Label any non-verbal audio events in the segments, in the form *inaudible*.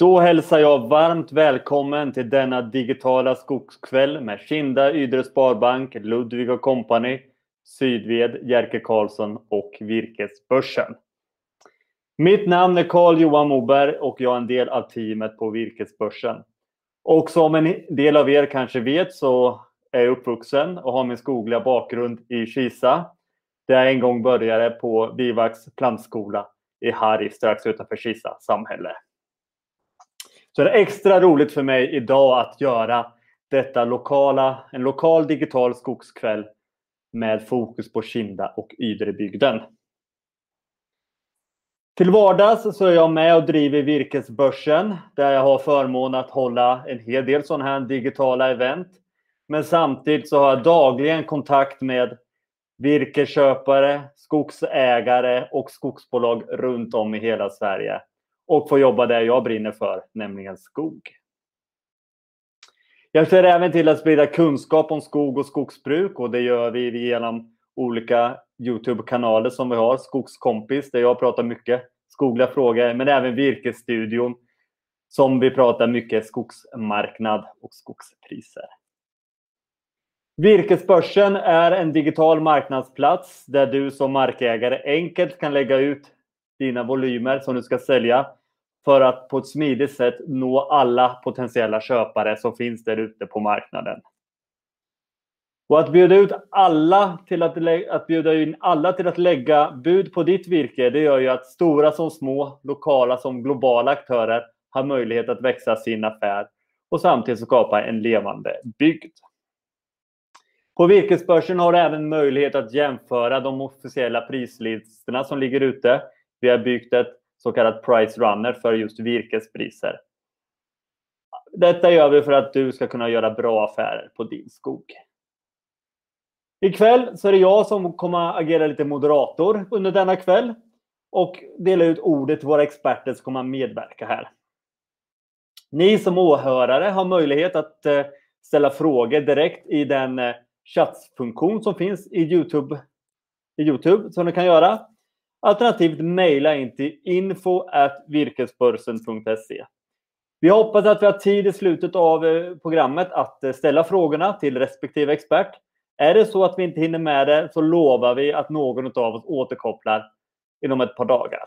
Då hälsar jag varmt välkommen till denna digitala skogskväll med Kinda Ydre Sparbank, Ludvig och Company, Sydved, Jerker Karlsson och Virkesbörsen. Mitt namn är Carl-Johan Moberg och jag är en del av teamet på Virkesbörsen. Och som en del av er kanske vet så är jag uppvuxen och har min skogliga bakgrund i Kisa. Där jag en gång började på Bivax plantskola i Harry strax utanför Kisa samhälle. Så det är extra roligt för mig idag att göra detta lokala, en lokal digital skogskväll med fokus på Kinda och Ydrebygden. Till vardags så är jag med och driver Virkesbörsen där jag har förmånen att hålla en hel del sådana här digitala event. Men samtidigt så har jag dagligen kontakt med virkesköpare, skogsägare och skogsbolag runt om i hela Sverige och få jobba där jag brinner för, nämligen skog. Jag ser även till att sprida kunskap om skog och skogsbruk och det gör vi genom olika Youtube-kanaler som vi har. Skogskompis, där jag pratar mycket skogliga frågor, men även Virkesstudion som vi pratar mycket skogsmarknad och skogspriser. Virkesbörsen är en digital marknadsplats där du som markägare enkelt kan lägga ut dina volymer som du ska sälja för att på ett smidigt sätt nå alla potentiella köpare som finns där ute på marknaden. Och att bjuda ut alla till att, att bjuda in alla till att lägga bud på ditt virke, det gör ju att stora som små, lokala som globala aktörer har möjlighet att växa sin affär och samtidigt skapa en levande bygd. På virkesbörsen har du även möjlighet att jämföra de officiella prislistorna som ligger ute. Vi har byggt ett så kallad price runner för just virkespriser. Detta gör vi för att du ska kunna göra bra affärer på din skog. Ikväll så är det jag som kommer agera lite moderator under denna kväll och dela ut ordet till våra experter som kommer medverka här. Ni som åhörare har möjlighet att eh, ställa frågor direkt i den eh, chattfunktion som finns i Youtube, i Youtube som ni kan göra. Alternativt mejla in till info.virkesbörsen.se. Vi hoppas att vi har tid i slutet av eh, programmet att eh, ställa frågorna till respektive expert. Är det så att vi inte hinner med det så lovar vi att någon av oss återkopplar inom ett par dagar.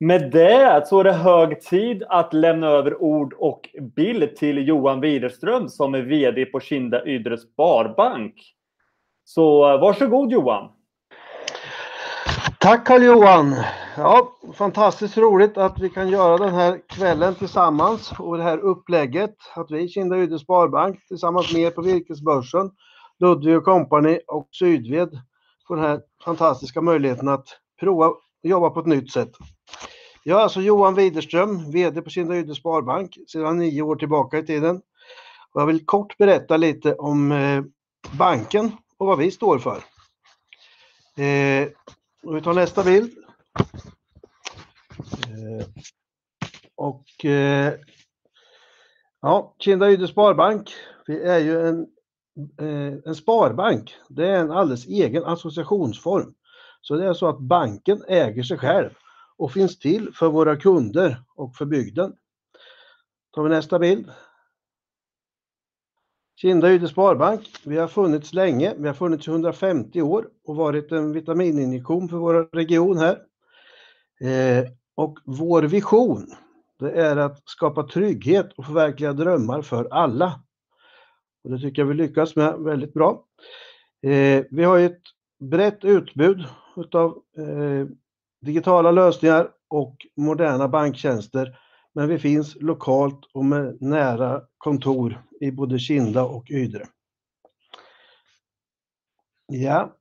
Med det så är det hög tid att lämna över ord och bild till Johan Widerström som är VD på Kinda Ydre Sparbank. Så eh, varsågod Johan! Tack Carl-Johan! Ja, fantastiskt roligt att vi kan göra den här kvällen tillsammans och det här upplägget. Att vi, Kinda Ydre Sparbank, tillsammans med er på Virkesbörsen, Ludvig och Company och Sydved får den här fantastiska möjligheten att prova att jobba på ett nytt sätt. Jag är alltså Johan Widerström, VD på Kinda Ydre Sparbank sedan nio år tillbaka i tiden. Och jag vill kort berätta lite om eh, banken och vad vi står för. Eh, och vi tar nästa bild. Eh, och eh, ja, Kinda Ydre Sparbank, vi är ju en, eh, en sparbank. Det är en alldeles egen associationsform. Så det är så att banken äger sig själv och finns till för våra kunder och för bygden. Tar vi nästa bild. Kinda Sparbank, vi har funnits länge, vi har funnits i 150 år och varit en vitamininjektion för vår region här. Eh, och vår vision, det är att skapa trygghet och förverkliga drömmar för alla. Och det tycker jag vi lyckas med väldigt bra. Eh, vi har ett brett utbud utav eh, digitala lösningar och moderna banktjänster men vi finns lokalt och med nära kontor i både Kinda och Ydre. Ja.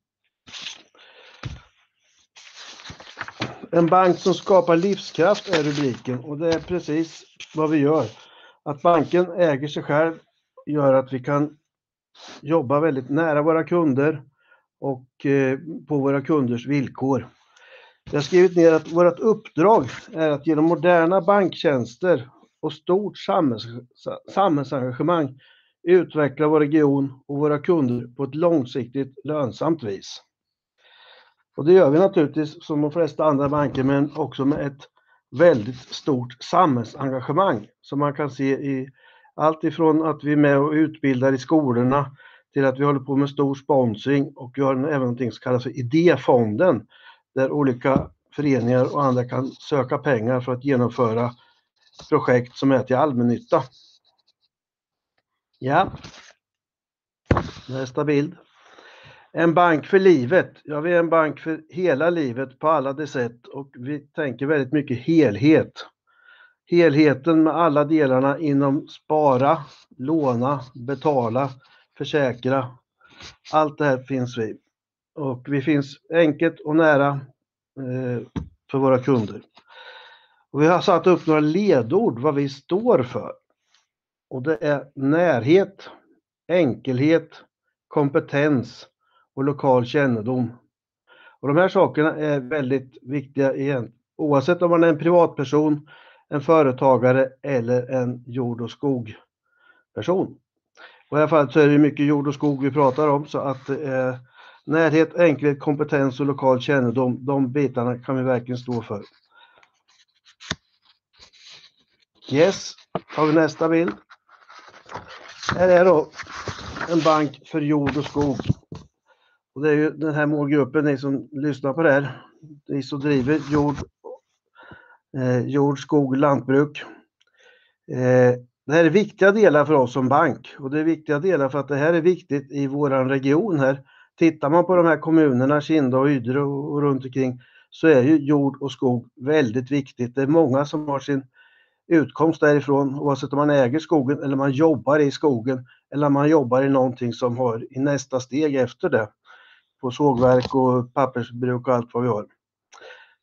En bank som skapar livskraft är rubriken och det är precis vad vi gör. Att banken äger sig själv gör att vi kan jobba väldigt nära våra kunder och eh, på våra kunders villkor. Jag har skrivit ner att vårt uppdrag är att genom moderna banktjänster och stort samhälls, samhällsengagemang utveckla vår region och våra kunder på ett långsiktigt lönsamt vis. Och det gör vi naturligtvis som de flesta andra banker men också med ett väldigt stort samhällsengagemang som man kan se i allt ifrån att vi är med och utbildar i skolorna till att vi håller på med stor sponsring och vi har även någonting som kallas för Idéfonden där olika föreningar och andra kan söka pengar för att genomföra projekt som är till allmännytta. Ja. Nästa bild. En bank för livet. Ja, vi är en bank för hela livet på alla de sätt och vi tänker väldigt mycket helhet. Helheten med alla delarna inom spara, låna, betala, försäkra. Allt det här finns vi. Och vi finns enkelt och nära eh, för våra kunder. Och vi har satt upp några ledord vad vi står för. Och det är närhet, enkelhet, kompetens och lokal kännedom. Och de här sakerna är väldigt viktiga igen, oavsett om man är en privatperson, en företagare eller en jord och skogperson. Och I det här fallet så är det mycket jord och skog vi pratar om så att eh, närhet, enkelhet, kompetens och lokal kännedom. De bitarna kan vi verkligen stå för. Yes, har vi nästa bild. Här är då en bank för jord och skog. Och det är ju den här målgruppen, ni som lyssnar på det här, ni som driver jord, eh, jord skog, lantbruk. Eh, det här är viktiga delar för oss som bank och det är viktiga delar för att det här är viktigt i våran region här. Tittar man på de här kommunerna, Kinda och Ydre och, och runt omkring så är ju jord och skog väldigt viktigt. Det är många som har sin utkomst därifrån oavsett om man äger skogen eller man jobbar i skogen eller man jobbar i någonting som har i nästa steg efter det. På sågverk och pappersbruk och allt vad vi har.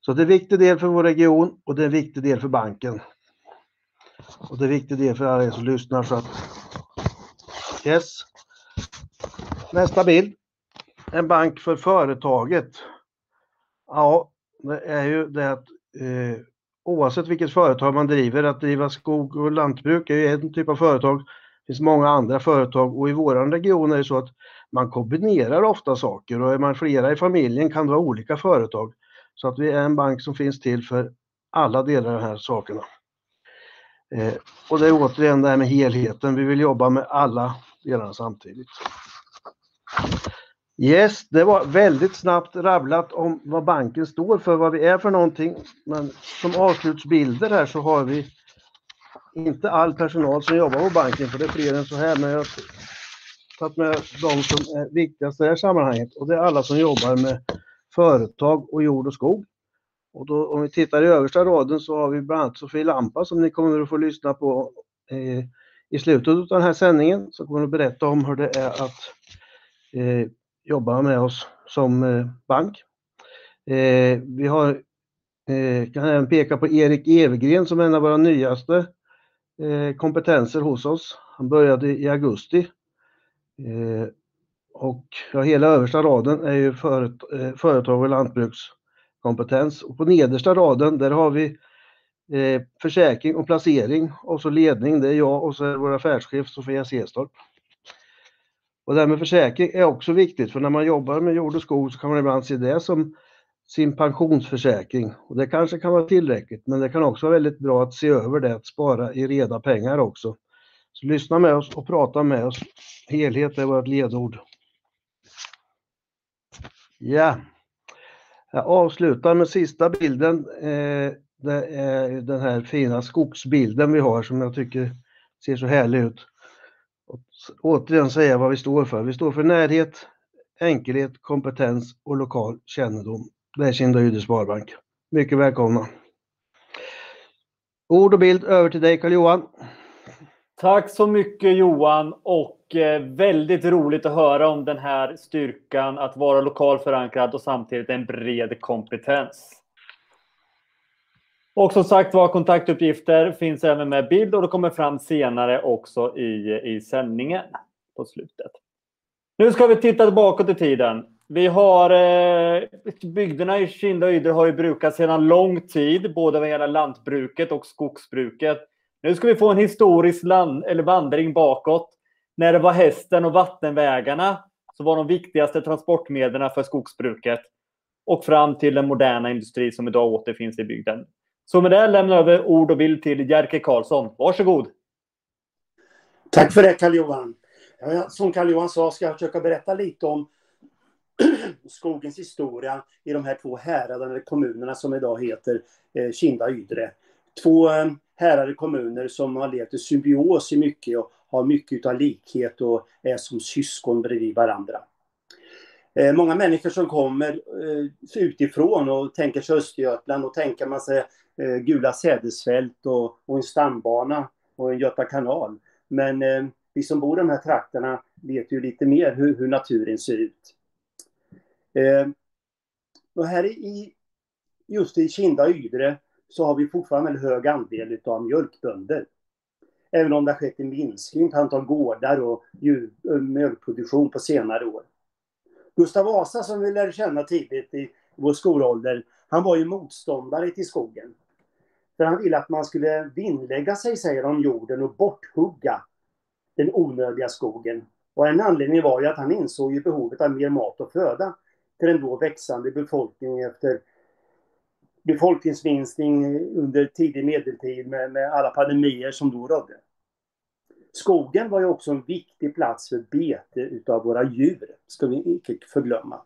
Så det är en viktig del för vår region och det är en viktig del för banken. Och det är en viktig del för alla er som lyssnar så att Yes. Nästa bild. En bank för företaget. Ja, det är ju det att eh, oavsett vilket företag man driver, att driva skog och lantbruk är ju en typ av företag. Det finns många andra företag och i vår region är det så att man kombinerar ofta saker och är man flera i familjen kan det vara olika företag. Så att vi är en bank som finns till för alla delar av de här sakerna. Eh, och det är återigen det här med helheten. Vi vill jobba med alla delarna samtidigt. Yes, det var väldigt snabbt rabblat om vad banken står för, vad vi är för någonting. Men som avslutsbilder här så har vi inte all personal som jobbar på banken, för det är fler än så här, men jag har tagit med de som är viktigast i det här sammanhanget och det är alla som jobbar med företag och jord och skog. Och då, om vi tittar i översta raden så har vi bland annat Sofie Lampa som ni kommer att få lyssna på eh, i slutet av den här sändningen. Så kommer att berätta om hur det är att eh, jobbar med oss som eh, bank. Eh, vi har, eh, kan även peka på Erik Evergren som är en av våra nyaste eh, kompetenser hos oss. Han började i augusti. Eh, och ja, hela översta raden är ju föret, eh, företag och lantbrukskompetens. Och på nedersta raden där har vi eh, försäkring och placering och så ledning, det är jag och så är det vår affärschef Sofia Sestorp. Och det här med försäkring är också viktigt för när man jobbar med jord och skog så kan man ibland se det som sin pensionsförsäkring och det kanske kan vara tillräckligt men det kan också vara väldigt bra att se över det, att spara i reda pengar också. Så lyssna med oss och prata med oss. Helhet är vårt ledord. Ja. Jag avslutar med sista bilden. Eh, det är den här fina skogsbilden vi har som jag tycker ser så härlig ut. Återigen säga vad vi står för. Vi står för närhet, enkelhet, kompetens och lokal kännedom. Det är Kinda Sparbank. Mycket välkomna. Ord och bild över till dig Karl-Johan. Tack så mycket Johan och eh, väldigt roligt att höra om den här styrkan att vara lokal förankrad och samtidigt en bred kompetens. Och som sagt var, kontaktuppgifter finns även med bild och det kommer fram senare också i, i sändningen på slutet. Nu ska vi titta bakåt i tiden. Vi har eh, bygderna i Kinda och Ydre har ju brukats sedan lång tid, både vad gäller lantbruket och skogsbruket. Nu ska vi få en historisk land, eller vandring bakåt. När det var hästen och vattenvägarna som var de viktigaste transportmedlen för skogsbruket och fram till den moderna industri som idag återfinns i bygden. Så med det lämnar jag över ord och bild till Jerker Karlsson. Varsågod! Tack för det Karl-Johan. Som Karl-Johan sa ska jag försöka berätta lite om *clears throat* skogens historia i de här två häraderna, eller kommunerna som idag heter eh, Kinda och Ydre. Två eh, härade kommuner som har levt i symbios i mycket och har mycket av likhet och är som syskon bredvid varandra. Eh, många människor som kommer utifrån och tänker sig Östergötland och tänker man sig Eh, gula sädesfält och, och en stambana och en Göta kanal. Men eh, vi som bor i de här trakterna vet ju lite mer hur, hur naturen ser ut. Eh, och här i, just i Kinda och Ydre så har vi fortfarande en hög andel av mjölkbönder. Även om det har skett en minskning på antal gårdar och djur, eh, mjölkproduktion på senare år. Gustav Vasa som vi lärde känna tidigt i vår skolålder, han var ju motståndare till skogen. För han ville att man skulle vinnlägga sig, säger om jorden och borthugga den onödiga skogen. Och en anledning var ju att han insåg ju behovet av mer mat och föda till den då växande befolkningen efter befolkningsminskning under tidig medeltid med, med alla pandemier som då rådde. Skogen var ju också en viktig plats för bete utav våra djur, ska vi inte förglömma.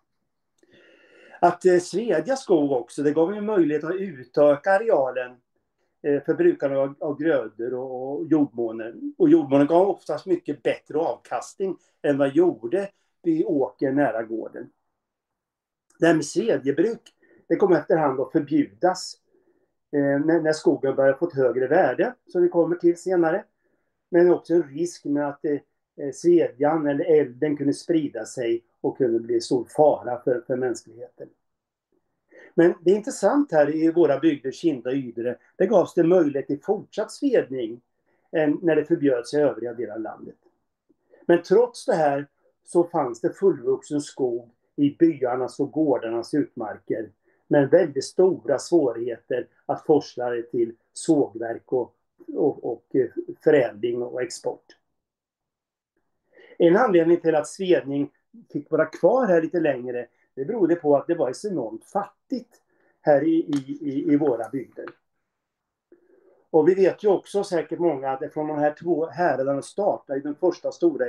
Att eh, svedja skog också, det gav ju möjlighet att utöka arealen eh, av, av grödor och, och jordmånen. Och jordmånen gav oftast mycket bättre avkastning än vad gjorde vid åker nära gården. Det här med svedjebruk, det kom efterhand att förbjudas eh, när, när skogen började få ett högre värde, som vi kommer till senare. Men också en risk med att eh, eh, svedjan eller elden kunde sprida sig och kunde bli stor fara för, för mänskligheten. Men det är intressant här i våra bygder, Kinda och Ydre, där gavs det möjlighet till fortsatt svedning när det förbjöds i övriga delar av landet. Men trots det här så fanns det fullvuxen skog i byarnas och gårdarnas utmarker. Men väldigt stora svårigheter att forsla det till sågverk och, och, och eh, förädling och export. En anledning till att svedning fick vara kvar här lite längre, det berodde på att det var ett enormt fattigt här i, i, i våra bygder. Och vi vet ju också säkert många att från de här två häraderna startade den första stora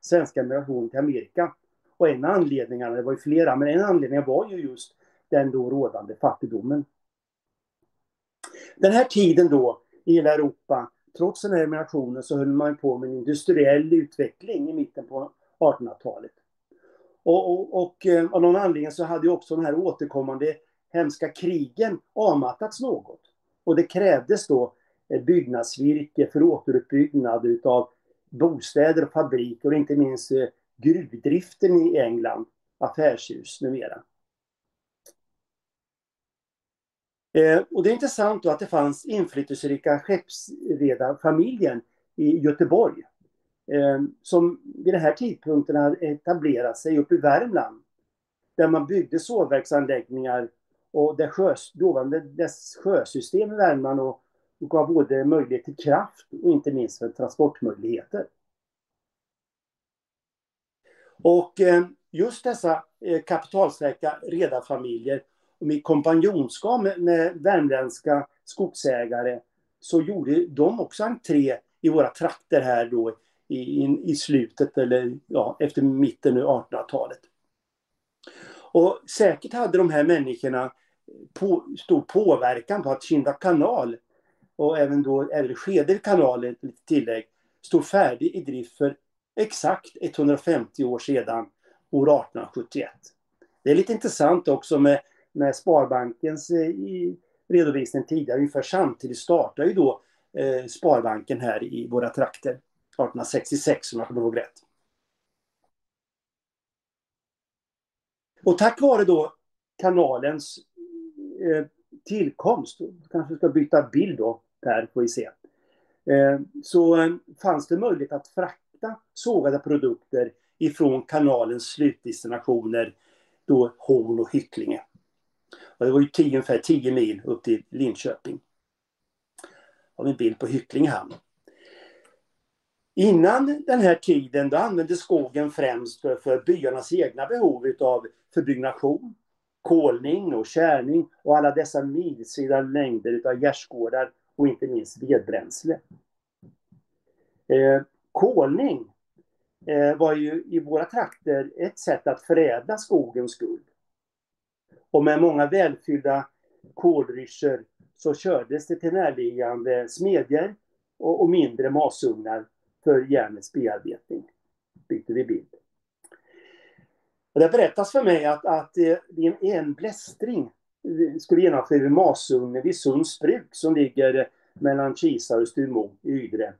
svenska emigrationen till Amerika. Och en anledning, det var ju flera, men en anledning var ju just den då rådande fattigdomen. Den här tiden då i hela Europa, trots den här emigrationen så höll man på med en industriell utveckling i mitten på 1800-talet. Och, och, och eh, av någon anledning så hade ju också de här återkommande hemska krigen avmattats något. Och det krävdes då eh, byggnadsvirke för återuppbyggnad utav bostäder och fabriker och inte minst eh, gruvdriften i England, affärshus numera. Eh, och det är intressant då att det fanns inflytelserika skeppsredarfamiljen i Göteborg Eh, som vid den här tidpunkten hade etablerat sig uppe i Värmland där man byggde sågverksanläggningar och där sjö, dåvarande dess sjösystem i Värmland och, och gav både möjlighet till kraft och inte minst för transportmöjligheter. Och eh, just dessa eh, kapitalstarka redarfamiljer med kompanjonskap med, med värmländska skogsägare så gjorde de också entré i våra trakter här då i, i slutet eller ja, efter mitten av 1800-talet. Och säkert hade de här människorna på, stor påverkan på att Kinda kanal och även då även Skeder kanal, tillägg, stod färdig i drift för exakt 150 år sedan, år 1871. Det är lite intressant också med, med Sparbankens eh, i, redovisning tidigare. Ungefär samtidigt startar ju då eh, Sparbanken här i våra trakter. 1866 om jag kommer ihåg rätt. Och tack vare då kanalens eh, tillkomst, kanske ska byta bild då, där får vi se. Eh, så eh, fanns det möjlighet att frakta frakta sågade produkter ifrån kanalens slutdestinationer, då Horn och Hycklinge. Och det var ju tio, ungefär 10 mil upp till Linköping. Har vi en bild på Hycklinge hamn. Innan den här tiden då användes skogen främst för, för byarnas egna behov av förbyggnation kolning och kärning och alla dessa milsvida längder av gärdsgårdar och inte minst vedbränsle. Eh, kolning eh, var ju i våra trakter ett sätt att förädla skogens guld. Och med många välfyllda kolryssor så kördes det till närliggande smedjor och, och mindre masugnar för järnets bearbetning. Byter vi bild. Och det berättas för mig att, att eh, vid en blästring eh, skulle genomföras vid masugnen vid Sunds bruk som ligger eh, mellan Kisa och Stumo i Ydre.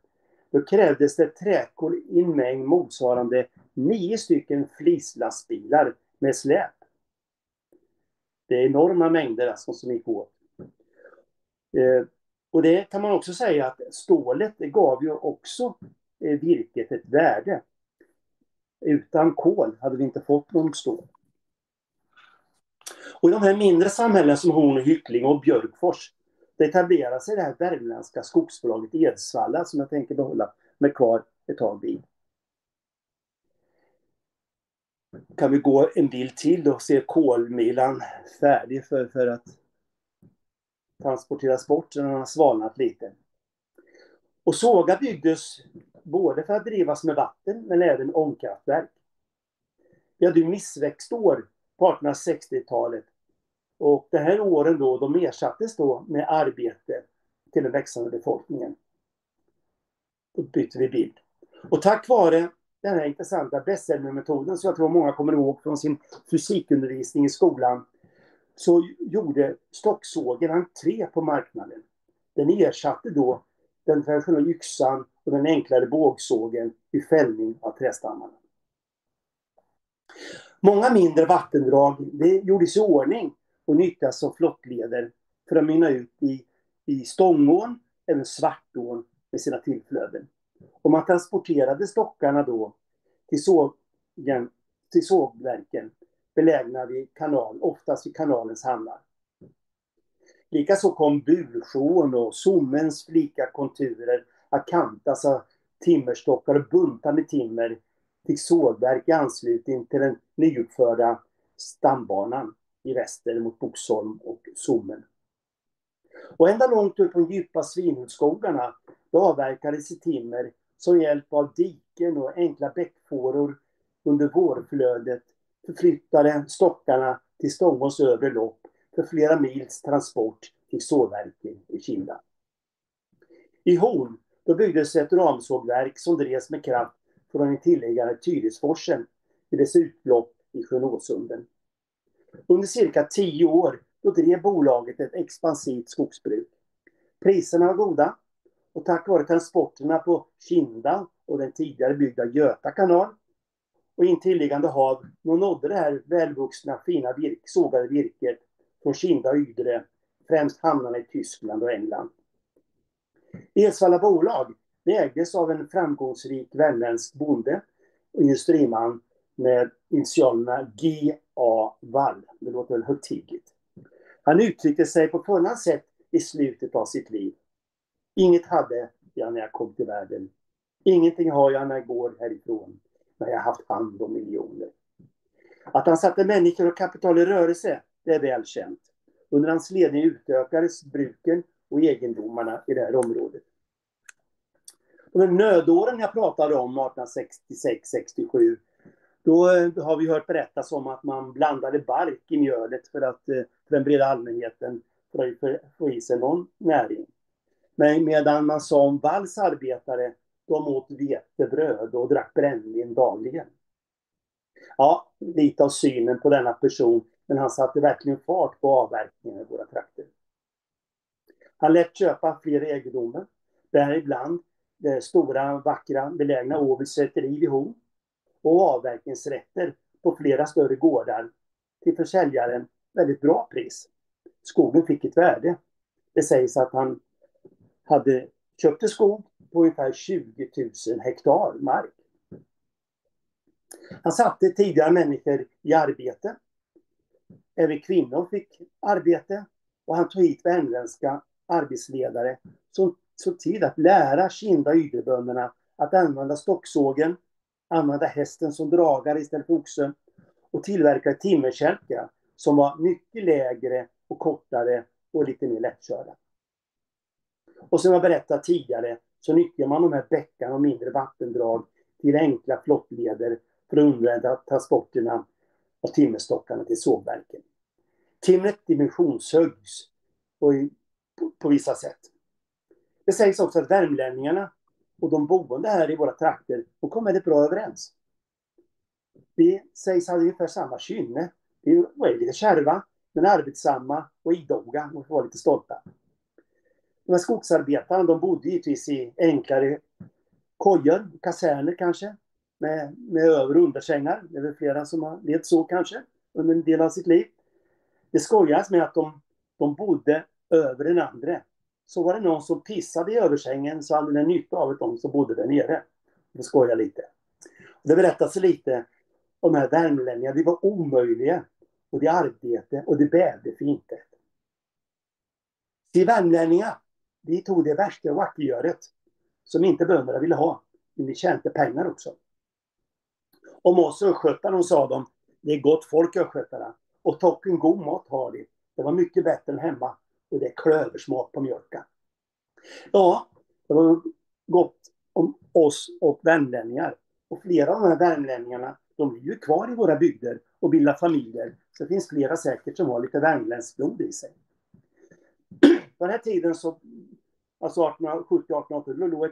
Då krävdes det träkol i en mängd motsvarande nio stycken flislastbilar med släp. Det är enorma mängder alltså som gick åt. Eh, och det kan man också säga att stålet det gav ju också Eh, virket ett värde. Utan kol hade vi inte fått någon stål. Och i de här mindre samhällen som Horn och Hyckling och Björkfors det etablerar sig det här värmländska skogsbolaget Edsvalla som jag tänker behålla mig kvar ett tag vid. Kan vi gå en bild till och se kolmilan färdig för, för att transporteras bort när den har svalnat lite. Och såga byggdes både för att drivas med vatten men även ångkraftverk. Vi hade ju missväxtår på 1860-talet och de här åren då, de ersattes då med arbete till den växande befolkningen. Då byter vi bild. Och tack vare den här intressanta Besselmer-metoden som jag tror många kommer ihåg från sin fysikundervisning i skolan så gjorde stocksågen entré på marknaden. Den ersatte då den traditionella yxan och den enklare bågsågen vid fällning av trästammarna. Många mindre vattendrag det gjordes i ordning och nyttjas som flottleder för att mynna ut i, i Stångån, även Svartån med sina tillflöden. Och man transporterade stockarna då till, sågen, till sågverken belägna vid kanal, oftast vid kanalens hamnar. Likaså kom Bursjån och Sommens flika konturer. Att kantas av timmerstockar och buntar med timmer till sågverk i anslutning till den nyuppförda stambanan i väster mot Boxholm och Sommen. Och ända långt upp på de djupa svinhusskogarna avverkades i timmer som hjälp av diken och enkla bäckfåror. Under vårflödet förflyttade stockarna till Stångås övre lopp för flera mils transport till sågverken i Kinda. I Horn då byggdes ett ramsågverk som drevs med kraft från den tilläggande Tyresforsen i dess utlopp i sjön Åsunden. Under cirka tio år då drev bolaget ett expansivt skogsbruk. Priserna var goda och tack vare transporterna på Kinda och den tidigare byggda Göta kanal och intilliggande hav nådde det här välvuxna fina virk, sågade virket från Kinda och Ydre, främst hamnarna i Tyskland och England. Edsvalla bolag det ägdes av en framgångsrik värmländsk bonde och industriman med initialerna G.A. Wall. Det låter väl högtidligt. Han uttryckte sig på följande sätt i slutet av sitt liv. Inget hade jag när jag kom till världen. Ingenting har jag när jag går härifrån, när jag haft hand om miljoner. Att han satte människor och kapital i rörelse, det är väl känt. Under hans ledning utökades bruken och egendomarna i det här området. De nödåren jag pratade om, 1866-67, då eh, har vi hört berättas om att man blandade bark i mjölet för att eh, för den breda allmänheten för att få i sig någon näring. Men medan man som Walls arbetare, de åt vetebröd och drack brännvin dagligen. Ja, lite av synen på denna person, men han satte verkligen fart på avverkningen i våra trakter. Han lät köpa fler egendomar, däribland det stora, vackra, belägna Åvils säteri vid Horn och avverkningsrätter på flera större gårdar till försäljaren väldigt bra pris. Skogen fick ett värde. Det sägs att han hade köpte skog på ungefär 20 000 hektar mark. Han satte tidigare människor i arbete. Även kvinnor fick arbete och han tog hit värmländska arbetsledare som såg till att lära Kinda Ydrebönderna att använda stocksågen, använda hästen som dragare istället för oxen och tillverka timmerkälkar som var mycket lägre och kortare och lite mer lättkörda. Och som jag berättade tidigare så nyttjar man de här bäckarna och mindre vattendrag till enkla flottleder för att underlätta transporterna av timmerstockarna till sågverken. Timret dimensionshöggs på, vissa sätt. Det sägs också att värmlänningarna och de boende här i våra trakter, de kom väldigt bra överens. Vi sägs ha ungefär samma kynne. Vi är lite kärva, men arbetsamma och idoga och får vara lite stolta. De här skogsarbetarna, de bodde givetvis i enklare kojor, kaserner kanske, med, med över och undersängar. Det är väl flera som har levt så kanske under en del av sitt liv. Det skojas med att de, de bodde över den andra. Så var det någon som pissade i översängen så hade den nytta av att de som bodde där nere. Det skojar lite. Det berättas lite om de här värmlänningarna. De var omöjliga. Och de arbetade och de bävde för intet. De värmlänningar, de tog det värsta vackegöret som inte bönderna ville ha. Men de tjänade pengar också. Om oss östgötar, sa de, det är gott folk östgötarna. Och tocken god mat har de. Det var mycket bättre än hemma. Och det är klöversmak på mjölken. Ja, det var gott om oss och värmlänningar. Och flera av de här värmlänningarna, de blir ju kvar i våra bygder och bildar familjer. Så det finns flera säkert som har lite värmländskt blod i sig. På *clears throat* den här tiden så, alltså 1870-1880, då låg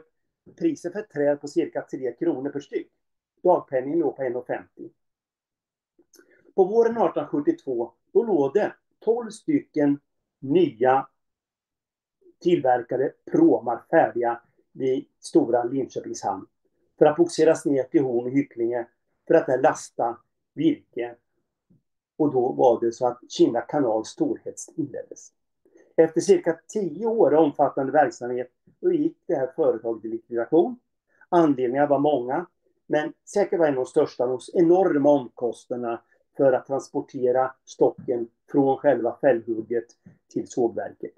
priset för ett träd på cirka 3 kronor per styck. Dagpenningen låg på 1,50. På våren 1872, då låg det 12 stycken nya tillverkade pråmar färdiga vid stora Linköpings hamn för att boxeras ner till Horn och Hycklinge för att där lasta virke. Och då var det så att Kinda kanals storhets inleddes. Efter cirka 10 år omfattande verksamhet då gick det här företaget i likvidation. Anledningarna var många, men säkert var en av de största de enorma omkostnaderna för att transportera stocken från själva fällhugget till sågverket.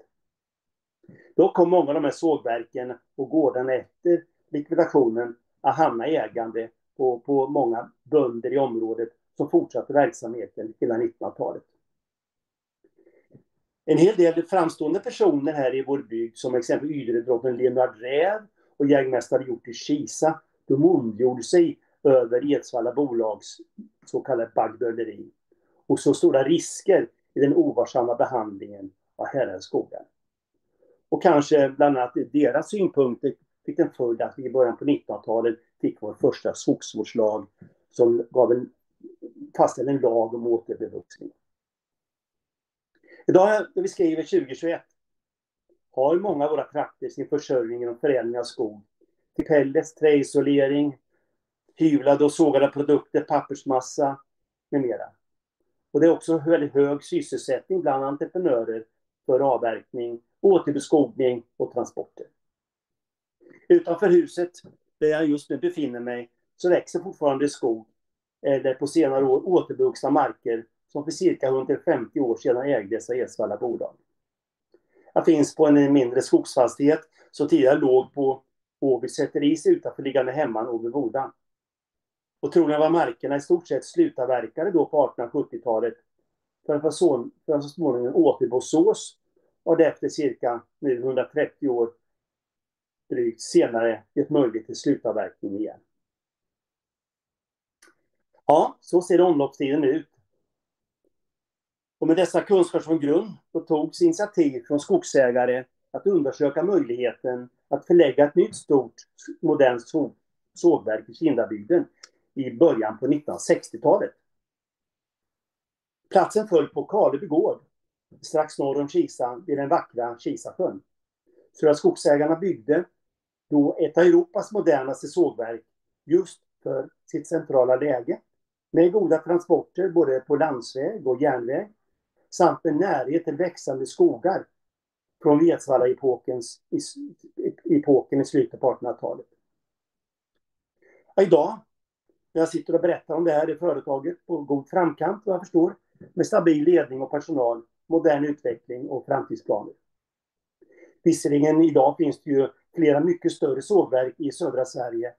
Då kom många av de här sågverken och gårdarna efter likvidationen att hamna i ägande på, på många bönder i området som fortsatte verksamheten hela 1900-talet. En hel del framstående personer här i vår bygd som exempelvis Ydredrottning Leonard Räv och jägmästare Hjort i Kisa, de ondgjorde sig över Edsvalla bolags så kallade baggböleri och så stora risker i den ovarsamma behandlingen av Härads skogar. Och kanske bland annat deras synpunkter fick en följd att vi i början på 1900-talet fick vår första skogsvårdslag som gav en, fastställde en lag om återbevuxning. Idag när vi skriver 2021 har många av våra trakter sin försörjning genom förädling av skog till pellets, träisolering, hyvlade och sågade produkter, pappersmassa med mera. Och det är också väldigt hög sysselsättning bland entreprenörer för avverkning, återbeskogning och transporter. Utanför huset, där jag just nu befinner mig, så växer fortfarande skog, eller på senare år återvuxna marker, som för cirka 150 år sedan ägdes av Edsvalla bolag. Jag finns på en mindre skogsfastighet som tidigare låg på Åby sätteris utanför liggande hemman Åbyboda. Och troligen var markerna i stort sett slutavverkade då på 1870-talet för att så, småningom så småningom återbosås och därefter cirka nu 130 år drygt senare gett möjlighet till slutavverkning igen. Ja, så ser omloppstiden ut. Och med dessa kunskaper som grund då togs initiativ från skogsägare att undersöka möjligheten att förlägga ett nytt stort modernt sågverk i Kindabygden i början på 1960-talet. Platsen föll på Karleby gård, strax norr om Kisa, vid den vackra Kisasjön. Södra Skogsägarna byggde då ett av Europas modernaste sågverk just för sitt centrala läge med goda transporter både på landsväg och järnväg samt en närhet till växande skogar från Vedsvalla-epoken i slutet på 1800-talet. Idag när jag sitter och berättar om det här i företaget på god framkant, vad jag förstår, med stabil ledning och personal, modern utveckling och framtidsplaner. Visserligen idag finns det ju flera mycket större sågverk i södra Sverige,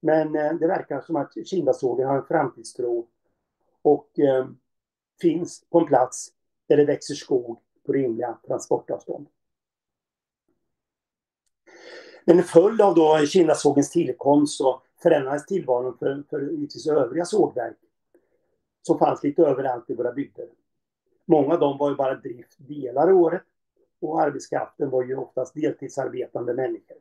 men eh, det verkar som att Kindasågen har en framtidstro och eh, finns på en plats där det växer skog på rimliga transportavstånd. En följd av då Kindasågens tillkomst så förändrades tillvaron för, för övriga sågverk som fanns lite överallt i våra bygder. Många av dem var ju bara drift delar av året och arbetskraften var ju oftast deltidsarbetande människor.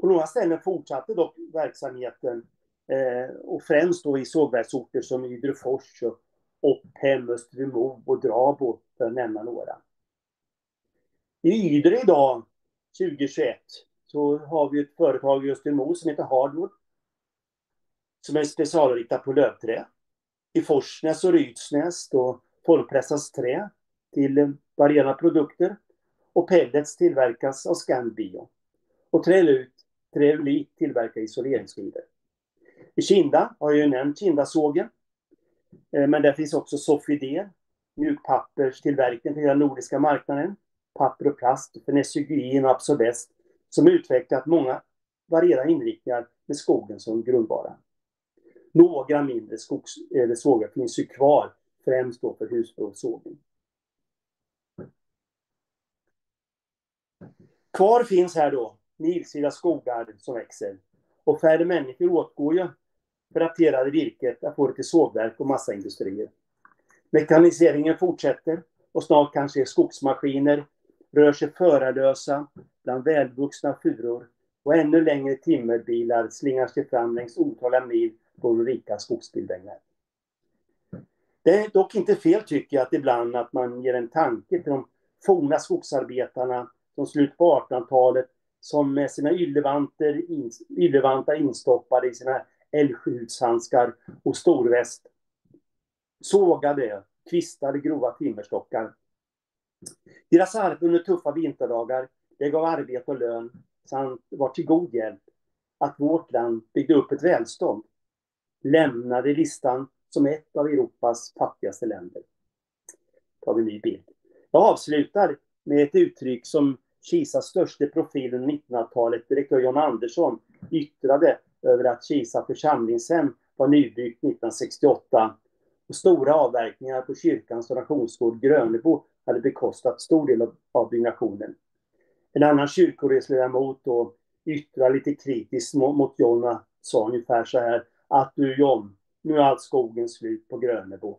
På några ställen fortsatte dock verksamheten eh, och främst då i sågverksorter som Ydrefors och Opphem, Östermo och Drabo för att nämna några. I Ydre idag, 2021, så har vi ett företag i Östermo som heter Hardwood. Som är specialriktat på lövträ. I Forsnäs och Rydsnäs då formpressas trä till varierande produkter. Och pellets tillverkas av Scanbio. Och Trälut, Träulit tillverkar isoleringsskivor. I Kinda har jag ju nämnt Kindasågen. Eh, men där finns också Sofidel, mjukpapperstillverkning till den nordiska marknaden. Papper och plast för och Absolest som utvecklat många varierade inriktningar med skogen som grundvara. Några mindre skogs, eller sågar finns ju kvar, främst då för husbehovssågen. Kvar finns här då milsvida skogar som växer och färre människor åtgår ju för att rapterade virket att få det till sågverk och massaindustrier. Mekaniseringen fortsätter och snart kanske skogsmaskiner rör sig förarlösa bland välvuxna furor och ännu längre timmerbilar slingar sig fram längs otaliga mil på de rika skogsbilvägar. Det är dock inte fel tycker jag att ibland att man ger en tanke till de forna skogsarbetarna som slut på 1800-talet som med sina yllevantar, yllevantar instoppade i sina älgsjudshandskar och storväst sågade, kvistade grova timmerstockar. Deras arbete under tuffa vinterdagar, det gav arbete och lön samt var till god hjälp att vårt land byggde upp ett välstånd. Lämnade listan som ett av Europas fattigaste länder. Tar vi en ny bild. Jag avslutar med ett uttryck som Kisas största profil under 1900-talet, direktör John Andersson, yttrade över att Kisa församlingshem var nybyggt 1968 och stora avverkningar på kyrkans donationsgård Grönebo hade bekostat stor del av byggnationen. En annan kyrkoresledamot då yttrade lite kritiskt mot John sa ungefär så här att du John, nu är allt skogen slut på Grönebo.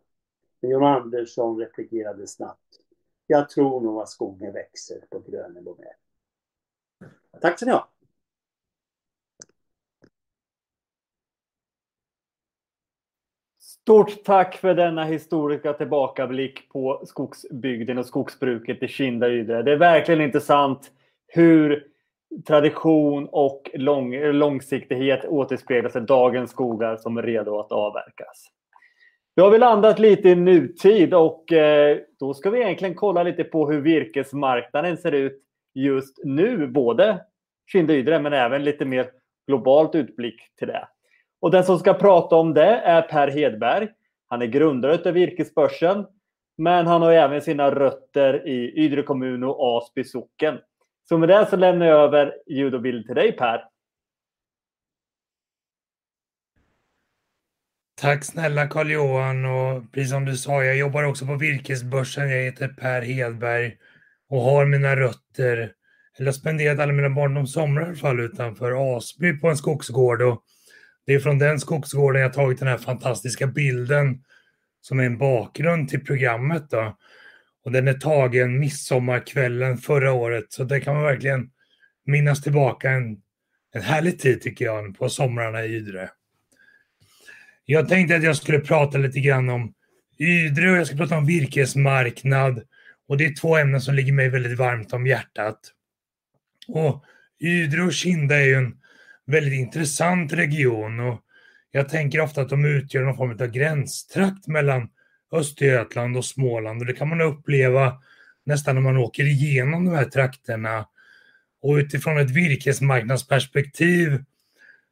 Men John Andersson replikerade snabbt. Jag tror nog att skogen växer på Grönebo med. Tack ska ni ha. Stort tack för denna historiska tillbakablick på skogsbygden och skogsbruket i Kinda Ydre. Det är verkligen intressant hur tradition och lång, långsiktighet återspeglas i dagens skogar som är redo att avverkas. Då har vi landat lite i nutid och eh, då ska vi egentligen kolla lite på hur virkesmarknaden ser ut just nu. Både Kinda Ydre men även lite mer globalt utblick till det. Och den som ska prata om det är Per Hedberg. Han är grundare av Virkesbörsen, men han har även sina rötter i Ydre kommun och Asby socken. Så med det så lämnar jag över ljud och bild till dig Per. Tack snälla Carl-Johan och precis som du sa, jag jobbar också på Virkesbörsen. Jag heter Per Hedberg och har mina rötter, eller har spenderat alla mina barndomssomrar i alla fall utanför Asby på en skogsgård och det är från den skogsgården jag tagit den här fantastiska bilden som är en bakgrund till programmet. Då. Och den är tagen midsommarkvällen förra året, så det kan man verkligen minnas tillbaka en, en härlig tid tycker jag, på somrarna i Ydre. Jag tänkte att jag skulle prata lite grann om Ydre och jag ska prata om virkesmarknad. Och det är två ämnen som ligger mig väldigt varmt om hjärtat. Och Ydre och Kinda är ju en väldigt intressant region och jag tänker ofta att de utgör någon form av gränstrakt mellan Östergötland och Småland och det kan man uppleva nästan när man åker igenom de här trakterna. Och utifrån ett virkesmarknadsperspektiv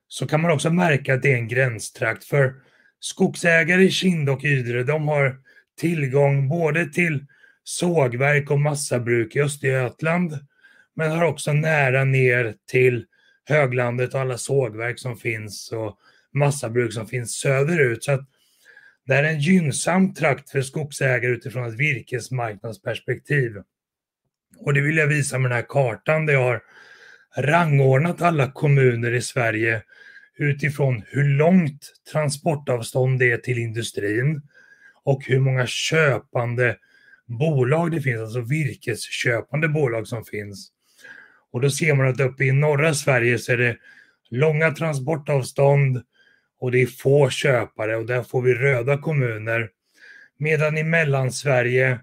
så kan man också märka att det är en gränstrakt för skogsägare i Kind och Ydre, de har tillgång både till sågverk och massabruk i Östergötland men har också nära ner till höglandet och alla sågverk som finns och massabruk som finns söderut. Så att Det är en gynnsam trakt för skogsägare utifrån ett virkesmarknadsperspektiv. Och det vill jag visa med den här kartan där jag har rangordnat alla kommuner i Sverige utifrån hur långt transportavstånd det är till industrin och hur många köpande bolag det finns, alltså virkesköpande bolag som finns. Och då ser man att uppe i norra Sverige så är det långa transportavstånd och det är få köpare och där får vi röda kommuner. Medan i Mellansverige